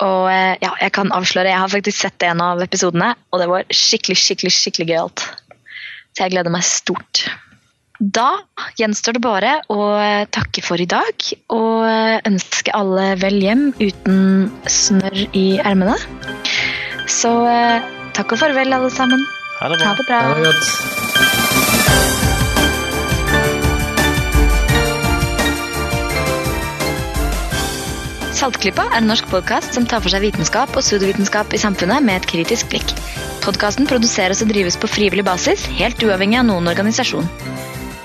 Speaker 1: Og ja, jeg kan avsløre, jeg har faktisk sett en av episodene, og det var skikkelig, skikkelig, skikkelig gøyalt. Så jeg gleder meg stort. Da gjenstår det bare å takke for i dag og ønske alle vel hjem uten snørr i ermene. Så eh, takk og farvel, alle sammen.
Speaker 2: Ha det bra.
Speaker 1: Ha det bra.
Speaker 3: Ha det godt.
Speaker 1: Saltklippa er en norsk podkast som tar for seg vitenskap og pseudovitenskap i samfunnet med et kritisk blikk. Podkasten produseres og drives på frivillig basis, helt uavhengig av noen organisasjon.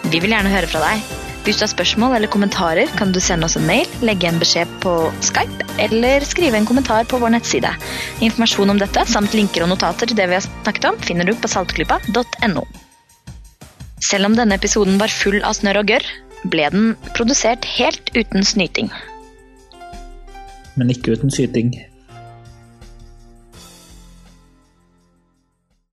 Speaker 1: Vi vil gjerne høre fra deg. Hvis du har spørsmål eller kommentarer, kan du sende oss en mail, legge en beskjed på Skype eller skrive en kommentar på vår nettside. Informasjon om dette samt linker og notater til det vi har snakket om, finner du på saltklypa.no. Selv om denne episoden var full av snørr og gørr, ble den produsert helt uten snyting.
Speaker 3: Men ikke uten syting.